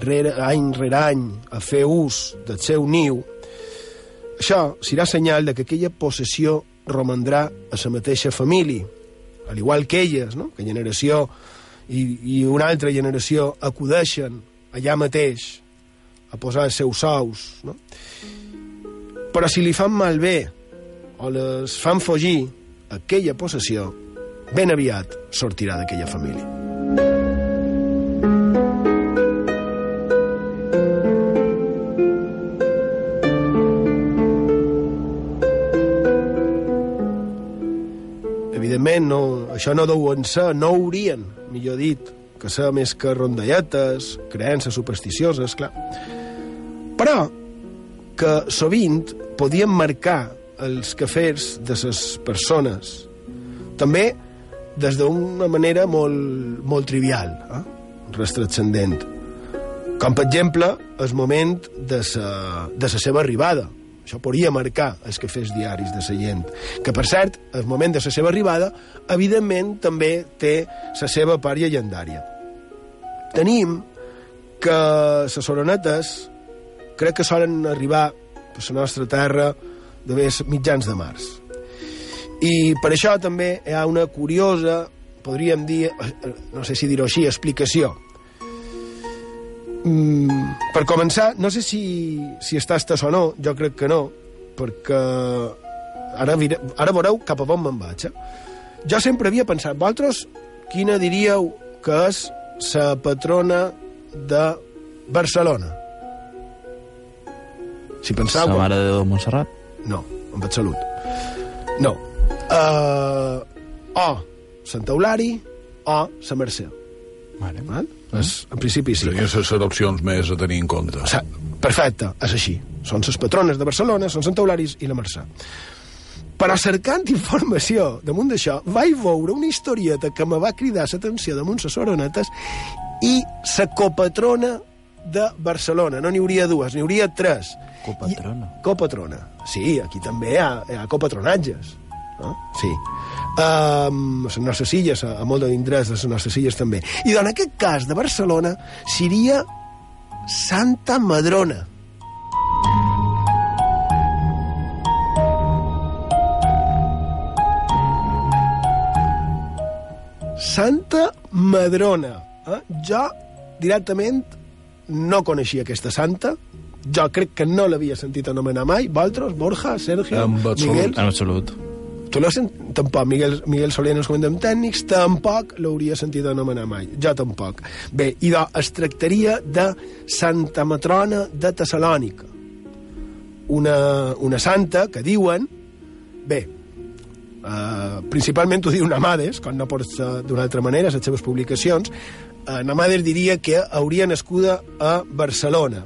rere, any rere any a fer ús del seu niu, això serà senyal de que aquella possessió romandrà a la mateixa família, al igual que elles, no? que generació i, i una altra generació acudeixen allà mateix a posar els seus sous, no? Però si li fan malbé o les fan fugir aquella possessió, ben aviat sortirà d'aquella família. Evidentment, no, això no deuen ser, no haurien, millor dit, que ser més que rondalletes, creences supersticioses, clar. Però que sovint podien marcar els quefers de les persones, també des d'una manera molt, molt trivial, eh? res transcendent. Com, per exemple, el moment de sa, de la seva arribada. Això podria marcar els quefers diaris de la gent. Que, per cert, el moment de la seva arribada, evidentment, també té la seva part llegendària. Tenim que les oronetes crec que solen arribar a la nostra terra de més mitjans de març. I per això també hi ha una curiosa, podríem dir, no sé si dir-ho així, explicació. Mm, per començar, no sé si, si està estès o no, jo crec que no, perquè ara, ara veureu cap a on me'n vaig. Eh? Jo sempre havia pensat, vosaltres quina diríeu que és la patrona de Barcelona? Si penseu... La Mare de Déu de Montserrat? No, en absolut. No. Uh, o Sant Eulari o la Mercè. Vale. Val? És, en principi sí. Serien les opcions més a tenir en compte. O sigui, perfecte, és així. Són les patrones de Barcelona, són Sant Eularis i la Mercè. Però cercant informació damunt d'això, vaig veure una historieta que me va cridar l'atenció damunt les oronetes i la copatrona de Barcelona. No n'hi hauria dues, n'hi hauria tres. Copatrona. I, copatrona. Sí, aquí també hi ha, hi ha copatronatges. No? Sí. Um, a les nostres illes, a, a molt d'indrets de les nostres illes també. I en aquest cas de Barcelona seria Santa Madrona. Santa Madrona. Eh? Jo, directament, no coneixia aquesta santa. Jo crec que no l'havia sentit anomenar mai. Vosaltres, Borja, Sergio, En absolut. Miguel... En absolut. Tu l'has sentit? Tampoc. Miguel, Miguel Soler en els comandants tècnics tampoc l'hauria sentit anomenar mai. Jo tampoc. Bé, i doncs es tractaria de Santa Matrona de Tessalònica. Una, una santa que diuen... Bé, Uh, principalment ho diu Namades, com no pot ser d'una altra manera, les seves publicacions. Uh, Namades diria que hauria nascuda a Barcelona.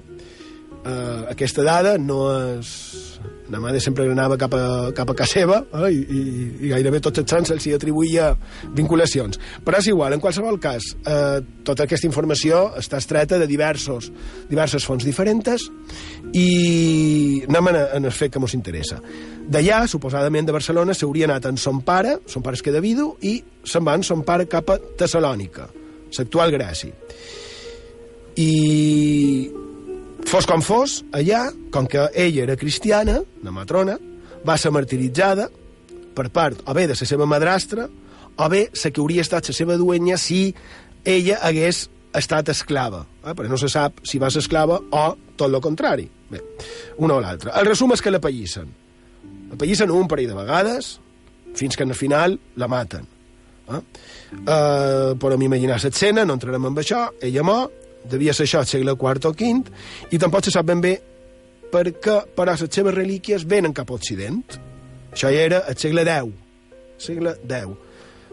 Uh, aquesta dada no és... Namades sempre anava cap a, cap a casa seva eh, i, i, i gairebé tots els sants se'ls hi atribuïa vinculacions. Però és igual, en qualsevol cas, eh, tota aquesta informació està estreta de diversos, diverses fonts diferents i anem en, en el fet que ens interessa. D'allà, suposadament de Barcelona, s'hauria anat amb son pare, son pare es queda vidu, i se'n va amb son pare cap a Tessalònica, l'actual Grècia. I fos com fos, allà, com que ella era cristiana, la matrona, va ser martiritzada per part o bé de la seva madrastra o bé la que hauria estat la seva duenya si ella hagués estat esclava. Eh? Però no se sap si va ser esclava o tot el contrari. Bé, una o l'altra. El resum és que la pallissen. La pallissen un parell de vegades fins que al final la maten. Eh? Uh, podem imaginar l'escena, no entrarem en això, ella mor, devia ser això al segle IV o V, i tampoc se sap ben bé perquè però les seves relíquies venen cap a Occident. Això ja era al segle X. Segle X.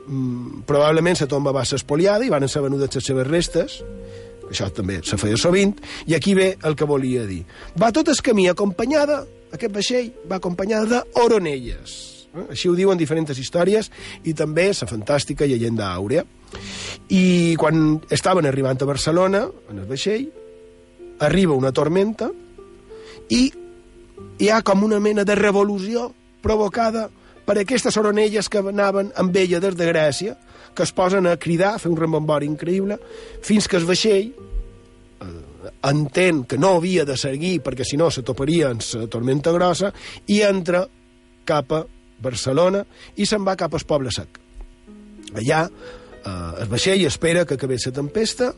Mm, probablement la tomba va ser espoliada i van ser venudes les seves restes, això també se feia sovint, i aquí ve el que volia dir. Va tot el camí acompanyada, aquest vaixell va acompanyada d'oronelles. Així ho diuen diferents històries i també la fantàstica llegenda àurea. I quan estaven arribant a Barcelona, en el vaixell, arriba una tormenta i hi ha com una mena de revolució provocada per aquestes oronelles que anaven amb ella des de Grècia, que es posen a cridar, a fer un rembombori increïble, fins que el vaixell, eh, entén que no havia de seguir perquè si no se toparia en la tormenta grossa i entra cap a Barcelona i se'n va cap al Poble Sec. Allà eh, el vaixell espera que acabés la tempesta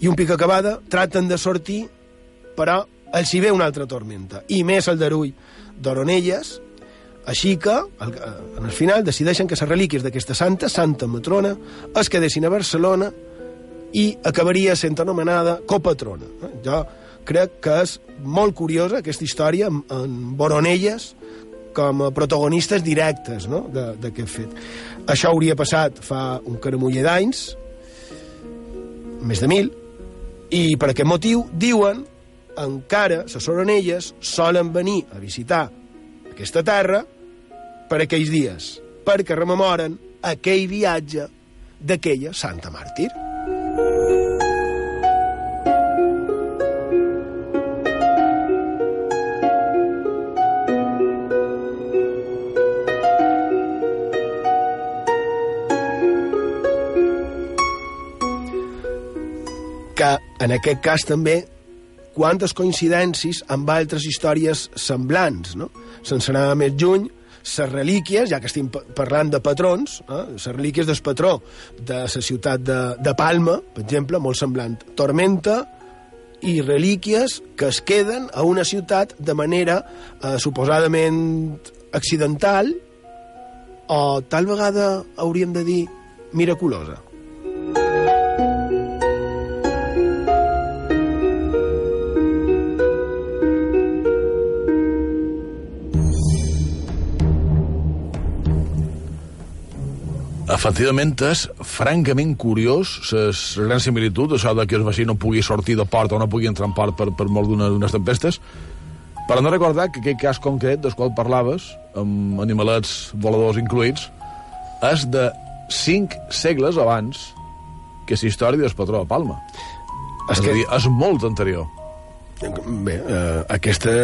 i un pic acabada traten de sortir però els hi ve una altra tormenta i més el darull d'Oronelles així que, al, en el final, decideixen que les relíquies d'aquesta santa, santa matrona, es quedessin a Barcelona i acabaria sent anomenada copatrona. Eh? Jo crec que és molt curiosa aquesta història amb Boronelles com a protagonistes directes no? d'aquest fet. Això hauria passat fa un caramuller d'anys, més de mil, i per aquest motiu diuen encara les Oronelles solen venir a visitar aquesta terra per aquells dies, perquè rememoren aquell viatge d'aquella santa màrtir. En aquest cas també quantes coincidències amb altres històries semblants, no? Sense anar més lluny, les relíquies, ja que estem parlant de patrons, eh, relíquies del patró de la ciutat de, de Palma, per exemple, molt semblant. Tormenta i relíquies que es queden a una ciutat de manera eh, suposadament accidental o tal vegada hauríem de dir miraculosa. Efectivament és francament curiós la gran similitud, això de que el vaixell no pugui sortir de port o no pugui entrar en port per, per molt d'unes tempestes, però no recordar que aquest cas concret del qual parlaves, amb animalets voladors incluïts, és de cinc segles abans que la història del patró de Palma. És, és que... dir, és molt anterior. Bé, eh, aquesta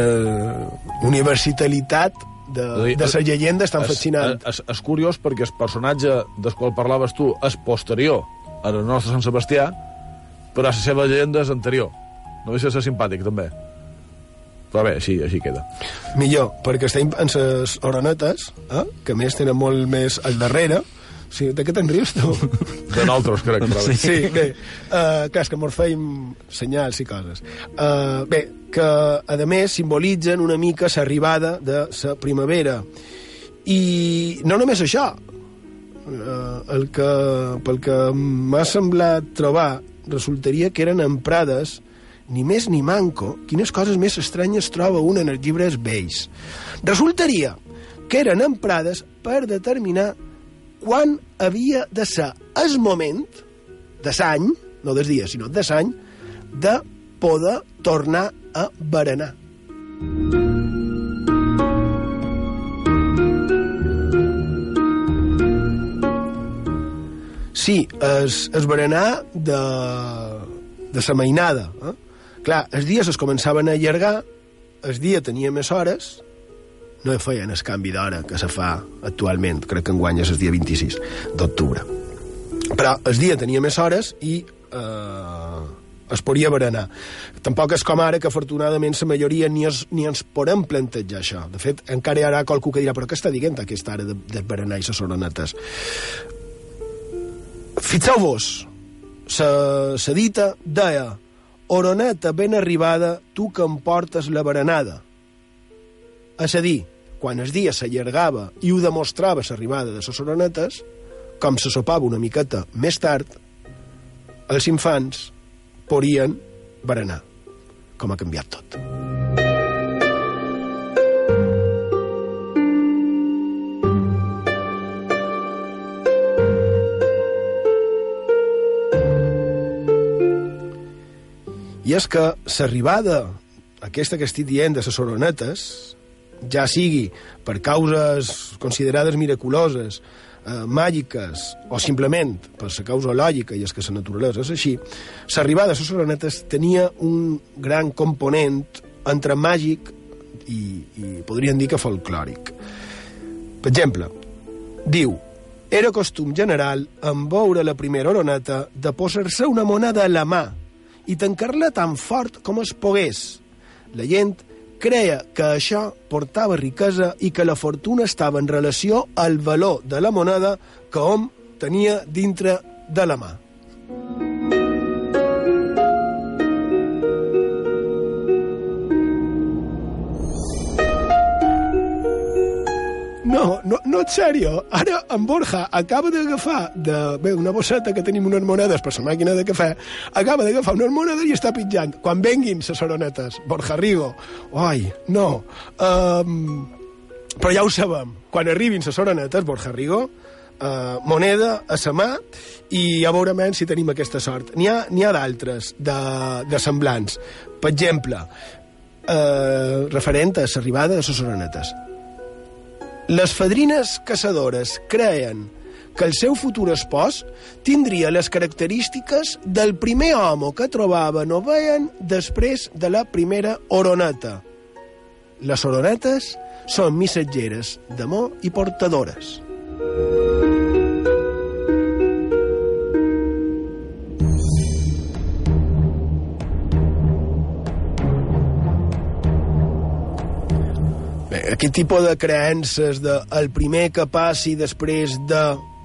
universalitat de, de la llegenda estan fascinant. És, és, és curiós perquè el personatge del qual parlaves tu és posterior a el nostre Sant Sebastià, però la seva llegenda és anterior. No deixa de ser simpàtic, també. Però bé, així, així queda. Millor, perquè estem en les oronetes, eh? que més tenen molt més al darrere, Sí, de què te'n rius, tu? De nosaltres, crec. Però sí, sí, bé. Uh, clar, és que mos feim senyals i coses. Uh, bé, que, a més, simbolitzen una mica l'arribada de la primavera. I no només això. Uh, el que, pel que m'ha semblat trobar, resultaria que eren emprades ni més ni manco, quines coses més estranyes troba un en els llibres vells. Resultaria que eren emprades per determinar quan havia de ser el moment de l'any, no des dia, sinó de l'any, de poder tornar a berenar. Sí, es, es berenar de, de la mainada. Eh? Clar, els dies es començaven a allargar, el dia tenia més hores, no feien el canvi d'hora que se fa actualment, crec que en guanya el dia 26 d'octubre. Però el dia tenia més hores i eh, es podia berenar. Tampoc és com ara que afortunadament la majoria ni, es, ni ens podem plantejar això. De fet, encara hi haurà qualcú que dirà però què està dient aquesta hora de, de berenar i les oronetes? Fixeu-vos, la dita deia Oroneta ben arribada, tu que em portes la berenada. És a dir, quan el dia s'allargava i ho demostrava l'arribada de les oronetes, com se sopava una miqueta més tard, els infants podien berenar. Com ha canviat tot. I és que l'arribada, aquesta que estic dient de les oronetes, ja sigui per causes considerades miraculoses, eh, màgiques, o simplement per la causa lògica, i és que la naturalesa és així, l'arribada de les oronetes tenia un gran component entre màgic i, i podríem dir que folclòric. Per exemple, diu era costum general, en veure la primera oroneta, de posar-se una moneda a la mà i tancar-la tan fort com es pogués. La gent creia que això portava riquesa i que la fortuna estava en relació al valor de la moneda que hom tenia dintre de la mà. No, no, no, en sèrio. Ara en Borja acaba d'agafar de, bé, una bosseta que tenim unes monedes per la màquina de cafè, acaba d'agafar unes monedes i està pitjant. Quan venguin les soronetes, Borja Rigo, oi, no. Um, però ja ho sabem. Quan arribin les soronetes, Borja Rigo, uh, moneda a sa mà i ja veurem si tenim aquesta sort. N'hi ha, ha d'altres, de, de semblants. Per exemple, uh, referent a l'arribada de les soronetes. Les fadrines caçadores creien que el seu futur espòs tindria les característiques del primer home que trobaven o veien després de la primera oroneta. Les oronetes són missatgeres d'amor i portadores. Bé, aquest tipus de creences de el primer que passi després de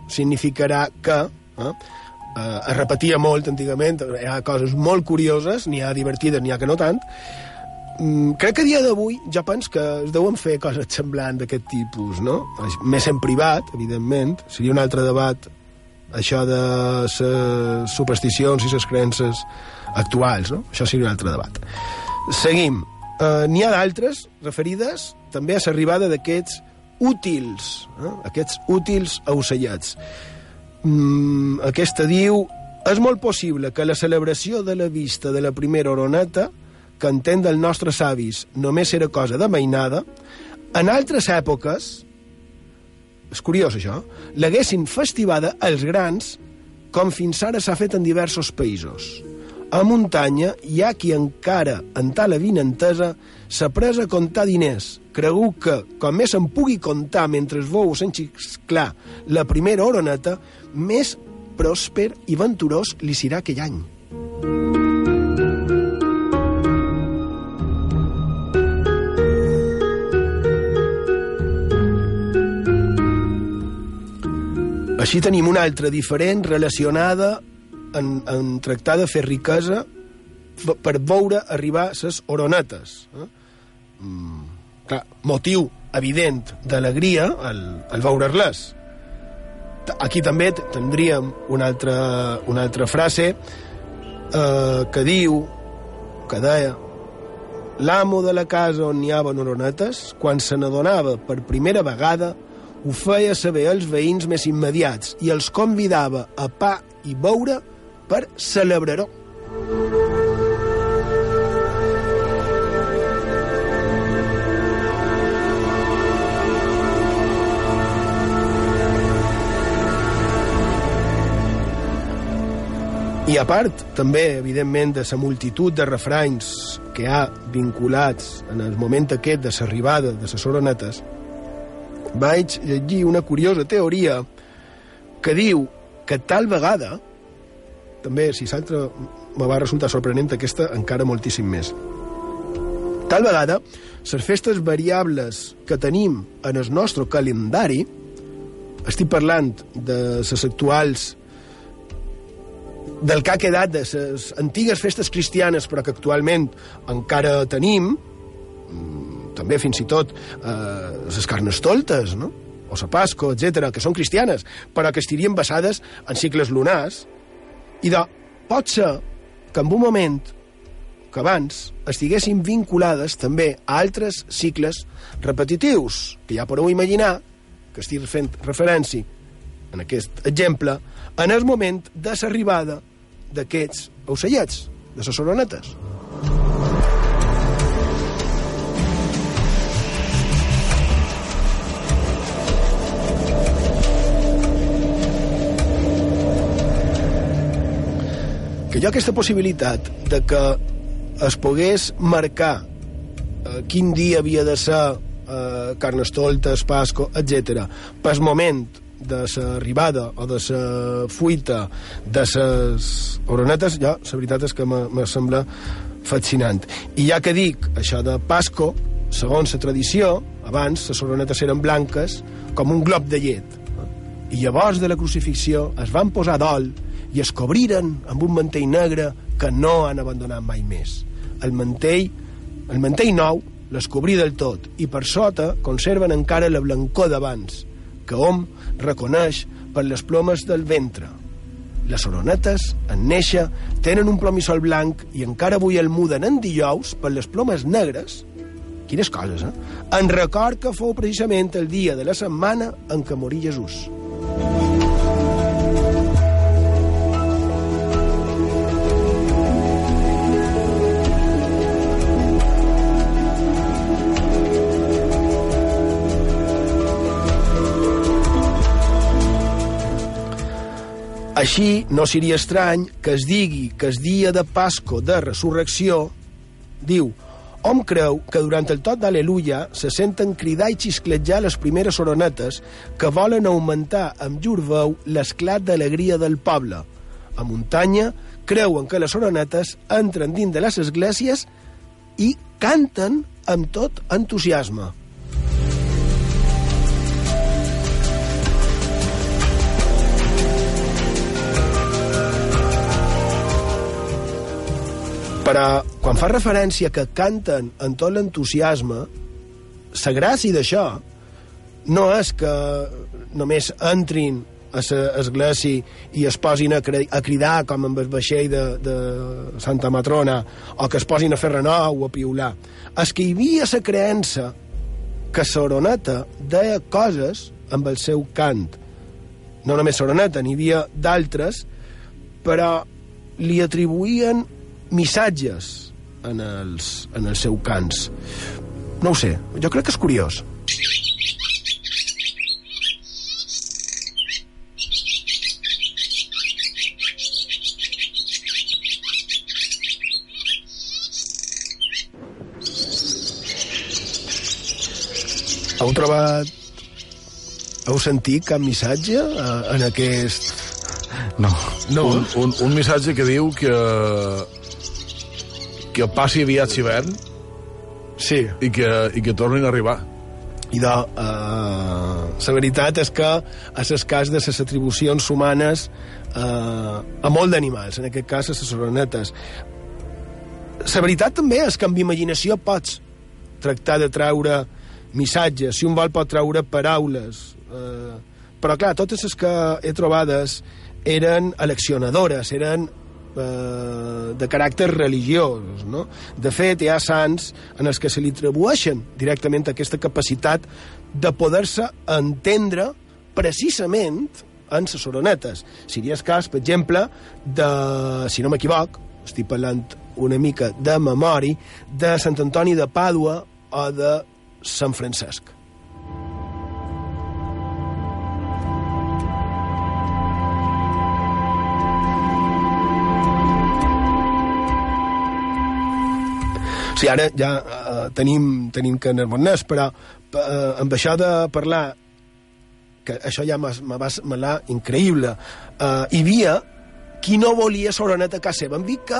significarà que eh, eh, es repetia molt antigament, hi ha coses molt curioses, n'hi ha divertides, n'hi ha que no tant, mm, crec que a dia d'avui ja pens que es deuen fer coses semblants d'aquest tipus, no? Més en privat, evidentment, seria un altre debat això de les supersticions i les creences actuals, no? Això seria un altre debat. Seguim. Uh, N'hi ha d'altres referides també a l'arribada d'aquests útils, eh? aquests útils ausellats. Mm, aquesta diu és molt possible que la celebració de la vista de la primera oroneta, que entén dels nostres avis només era cosa de mainada, en altres èpoques, és curiós això, l'haguessin festivada els grans, com fins ara s'ha fet en diversos països. A muntanya hi ha qui encara, en tal avinentesa, s'ha pres a comptar diners. Cregu que, com més se'n pugui comptar mentre es veu s'enxiclar la primera oroneta, més pròsper i venturós li serà aquell any. Així tenim una altra diferent relacionada en, en tractar de fer riquesa per veure arribar les oronetes. Eh? Mm, clar, motiu evident d'alegria al, al veure-les. Aquí també tindríem una altra, una altra frase eh, que diu, que deia, l'amo de la casa on hi havia oronetes, quan se n'adonava per primera vegada, ho feia saber als veïns més immediats i els convidava a pa i beure per celebrar-ho. I a part, també, evidentment, de la multitud de refranys que ha vinculats en el moment aquest de l'arribada de les oronetes, vaig llegir una curiosa teoria que diu que tal vegada, també, si l'altra me va resultar sorprenent, aquesta encara moltíssim més. Tal vegada, les festes variables que tenim en el nostre calendari, estic parlant de les actuals del que ha quedat de les antigues festes cristianes però que actualment encara tenim mm, també fins i tot eh, les carnestoltes no? o la Pasco, etc que són cristianes però que estirien basades en cicles lunars i de, pot ser que en un moment que abans estiguessin vinculades també a altres cicles repetitius, que ja podeu imaginar que estic fent referència en aquest exemple, en el moment de l'arribada d'aquests ocellets, de les soronetes. Que hi ha aquesta possibilitat de que es pogués marcar eh, quin dia havia de ser eh, carnestoltes, pasco, etc. pel moment de l'arribada o de la fuita de les oronetes, ja, la veritat és que me, sembla fascinant. I ja que dic això de Pasco, segons la tradició, abans les oronetes eren blanques com un glob de llet. I llavors de la crucifixió es van posar d'ol i es cobriren amb un mantell negre que no han abandonat mai més. El mantell, el mantell nou les cobrí del tot i per sota conserven encara la blancor d'abans, que hom reconeix per les plomes del ventre. Les oronetes, en néixer, tenen un plomissol blanc i encara avui el muden en dijous per les plomes negres quines coses, eh? En record que fou precisament el dia de la setmana en què morí Jesús. Així, no seria estrany que es digui que el dia de Pasco de resurrecció, diu, hom creu que durant el tot d'Aleluia se senten cridar i xiscletjar les primeres oronetes que volen augmentar amb llur veu l'esclat d'alegria del poble. A muntanya creuen que les oronetes entren dins de les esglésies i canten amb tot entusiasme. Però quan fa referència que canten amb tot l'entusiasme, la gràcia d'això no és que només entrin a l'església i es posin a, a cridar com amb el vaixell de, de Santa Matrona o que es posin a fer renou o a piular. És que hi havia la creença que Soroneta deia coses amb el seu cant. No només Soroneta, n'hi havia d'altres, però li atribuïen missatges en els, en els seus cants. No ho sé, jo crec que és curiós. Heu trobat... Heu sentit cap missatge eh, en aquest... No. No? Un, un, un missatge que diu que que passi aviat l'hivern sí. i, que, i que tornin a arribar. I de, uh, la veritat és que a les cas de les atribucions humanes uh, a molt d'animals, en aquest cas a les oronetes. La veritat també és que amb imaginació pots tractar de treure missatges, si un vol pot treure paraules, uh, però clar, totes les que he trobades eren eleccionadores, eren eh, de caràcter religiós. No? De fet, hi ha sants en els que se li atribueixen directament aquesta capacitat de poder-se entendre precisament en les oronetes. Seria el cas, per exemple, de, si no m'equivoc, estic parlant una mica de memòria, de Sant Antoni de Pàdua o de Sant Francesc. Sí, ara ja uh, tenim, tenim que anar però uh, amb això de parlar que això ja me va semblar increïble. Uh, hi havia qui no volia Soroneta a casa seva. Em dic que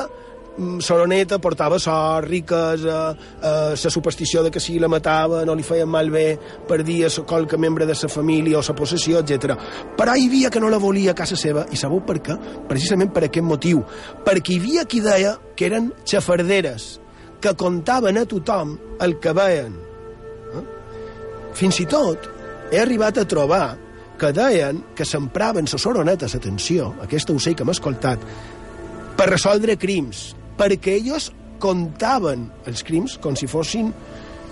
mm, Soroneta portava sort, riques, eh, eh, la superstició de que si la matava no li feien mal bé, perdia qualque membre de sa família o sa possessió, etc. Però hi havia que no la volia a casa seva, i sabeu per què? Precisament per aquest motiu. Perquè hi havia qui deia que eren xafarderes, que contaven a tothom el que veien. Eh? Fins i tot he arribat a trobar que deien que s'empraven les oronetes, atenció, aquesta sé que m'ha escoltat, per resoldre crims, perquè ells contaven els crims com si fossin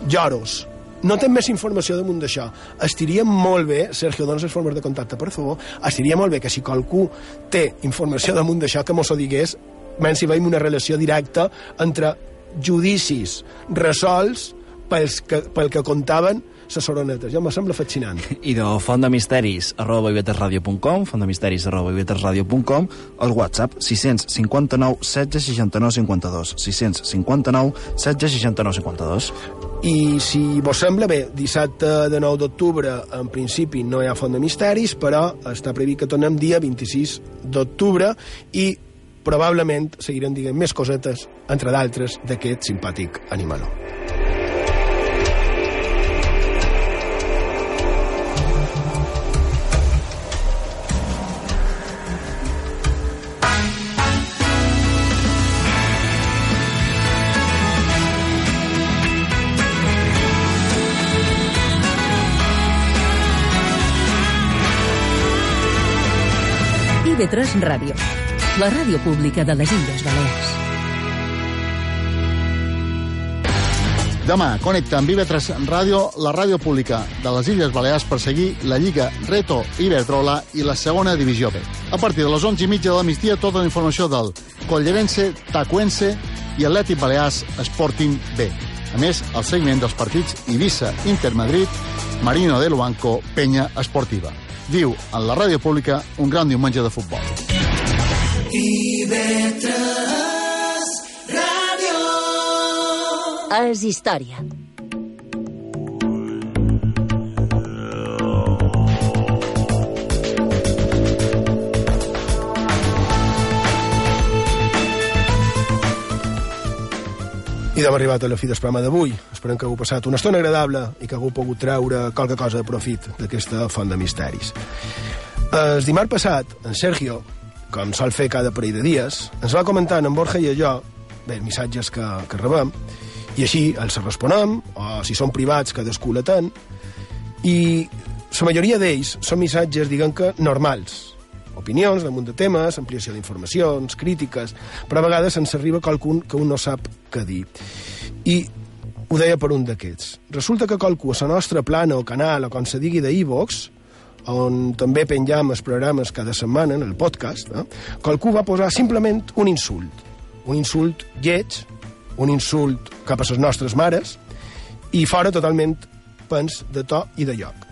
lloros. No tem més informació damunt d'això. Estiria molt bé, Sergio, dones les formes de contacte, per favor, estiria molt bé que si qualcú té informació damunt d'això, que mos ho digués, menys si veiem una relació directa entre judicis resolts pels que, pel que contaven les soronetes. Ja me sembla fascinant. I de font de misteris arroba ivetresradio.com font de misteris arroba ivetresradio.com el WhatsApp 659 16 69 52 659 16 69 52 I si vos sembla bé, dissabte de 9 d'octubre en principi no hi ha font de misteris, però està previst que tornem dia 26 d'octubre i probablement seguirem dient més cosetes, entre d'altres, d'aquest simpàtic animaló. IB3 Ràdio, la ràdio pública de les Illes Balears. Demà connecta amb IB3 Ràdio, la ràdio pública de les Illes Balears per seguir la Lliga Reto Iberdrola i la segona divisió B. A partir de les 11 i mitja de la migdia, tota la informació del Collerense, Tacuense i Atlètic Balears Sporting B. A més, el seguiment dels partits Ibiza, Inter Madrid, Marino de Luanco, Penya Esportiva. Viu en la ràdio pública un gran diumenge de futbol. IB3 Ràdio. És història. I hem arribat a la fi del programa d'avui. Esperem que hagueu passat una estona agradable i que hagueu pogut treure qualque cosa de profit d'aquesta font de misteris. El dimarts passat, en Sergio, com sol fer cada parell de dies, ens va comentar en Borja i jo bé, missatges que, que rebem, i així els responem, o si són privats, cadascú l'atén, i la majoria d'ells són missatges, diguem que, normals, opinions damunt de temes, ampliació d'informacions, crítiques, però a vegades ens arriba qualcun que un no sap què dir. I ho deia per un d'aquests. Resulta que qualcú a la nostra plana o canal, o com se digui d'e-box, on també penjam els programes cada setmana, en el podcast, eh? qualcú va posar simplement un insult. Un insult lleig, un insult cap a les nostres mares, i fora totalment pens de to i de lloc.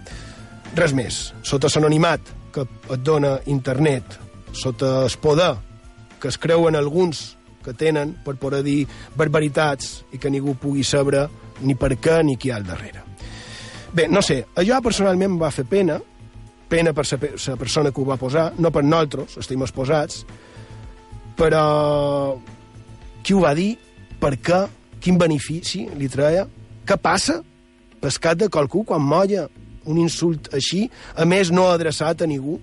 Res més. Sota l'anonimat que et dona internet, sota el poder que es creuen alguns que tenen per poder dir barbaritats i que ningú pugui saber ni per què ni qui hi ha al darrere. Bé, no sé, allò personalment em va fer pena, pena per la persona que ho va posar, no per nosaltres, estem exposats, però qui ho va dir, per què, quin benefici li treia, què passa pescat de qualcú quan molla un insult així, a més no adreçat a ningú.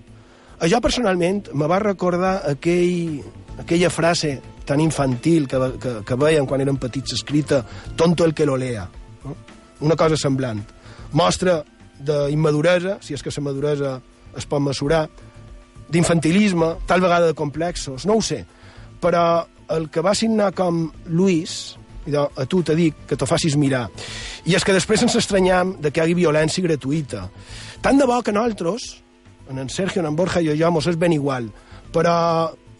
Això personalment me va recordar aquell, aquella frase tan infantil que, que, que veiem quan érem petits escrita tonto el que lo lea. No? Una cosa semblant. Mostra d'immaduresa, si és que la maduresa es pot mesurar, d'infantilisme, tal vegada de complexos, no ho sé. Però el que va signar com Luis, i de, a tu te dic que t'ho facis mirar. I és que després ens estranyam de que hi hagi violència gratuïta. Tant de bo que nosaltres, en en Sergio, en en Borja i jo, mos és ben igual, però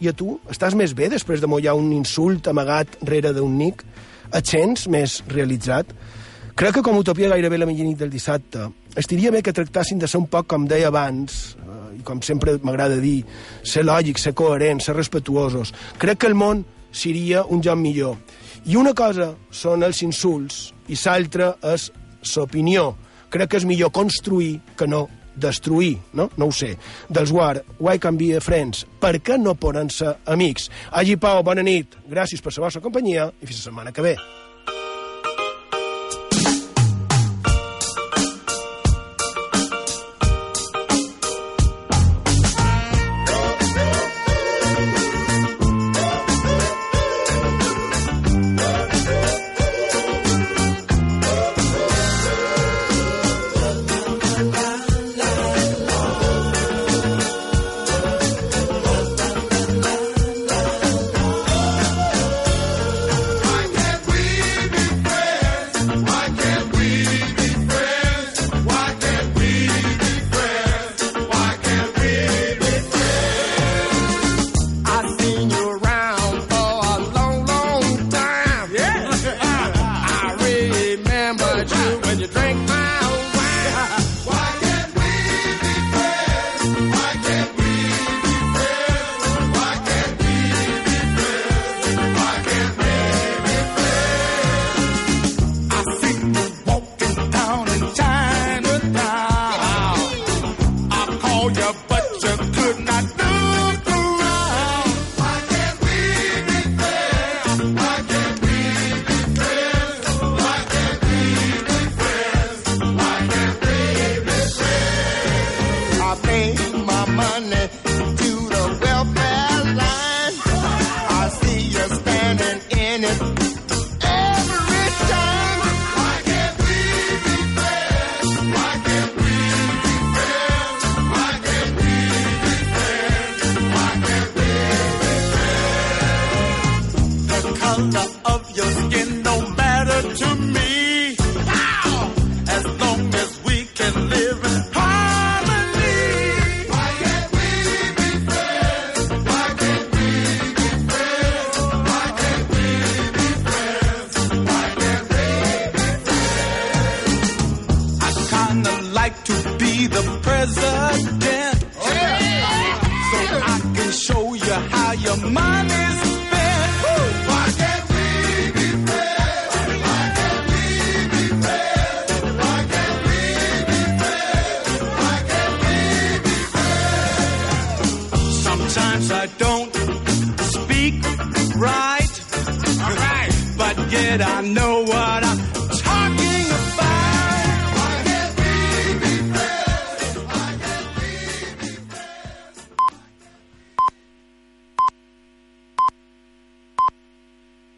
i a tu? Estàs més bé després de mollar un insult amagat rere d'un nick? Et sents més realitzat? Crec que com utopia gairebé la mitjanit del dissabte estaria bé que tractassin de ser un poc, com deia abans, eh, i com sempre m'agrada dir, ser lògics, ser coherents, ser respetuosos. Crec que el món seria un lloc millor. I una cosa són els insults i l'altra és l'opinió. Crec que és millor construir que no destruir, no? No ho sé. Dels War, Why Can Be Friends, per què no poden ser amics? Hagi Pau, bona nit, gràcies per la vostra companyia i fins la setmana que ve.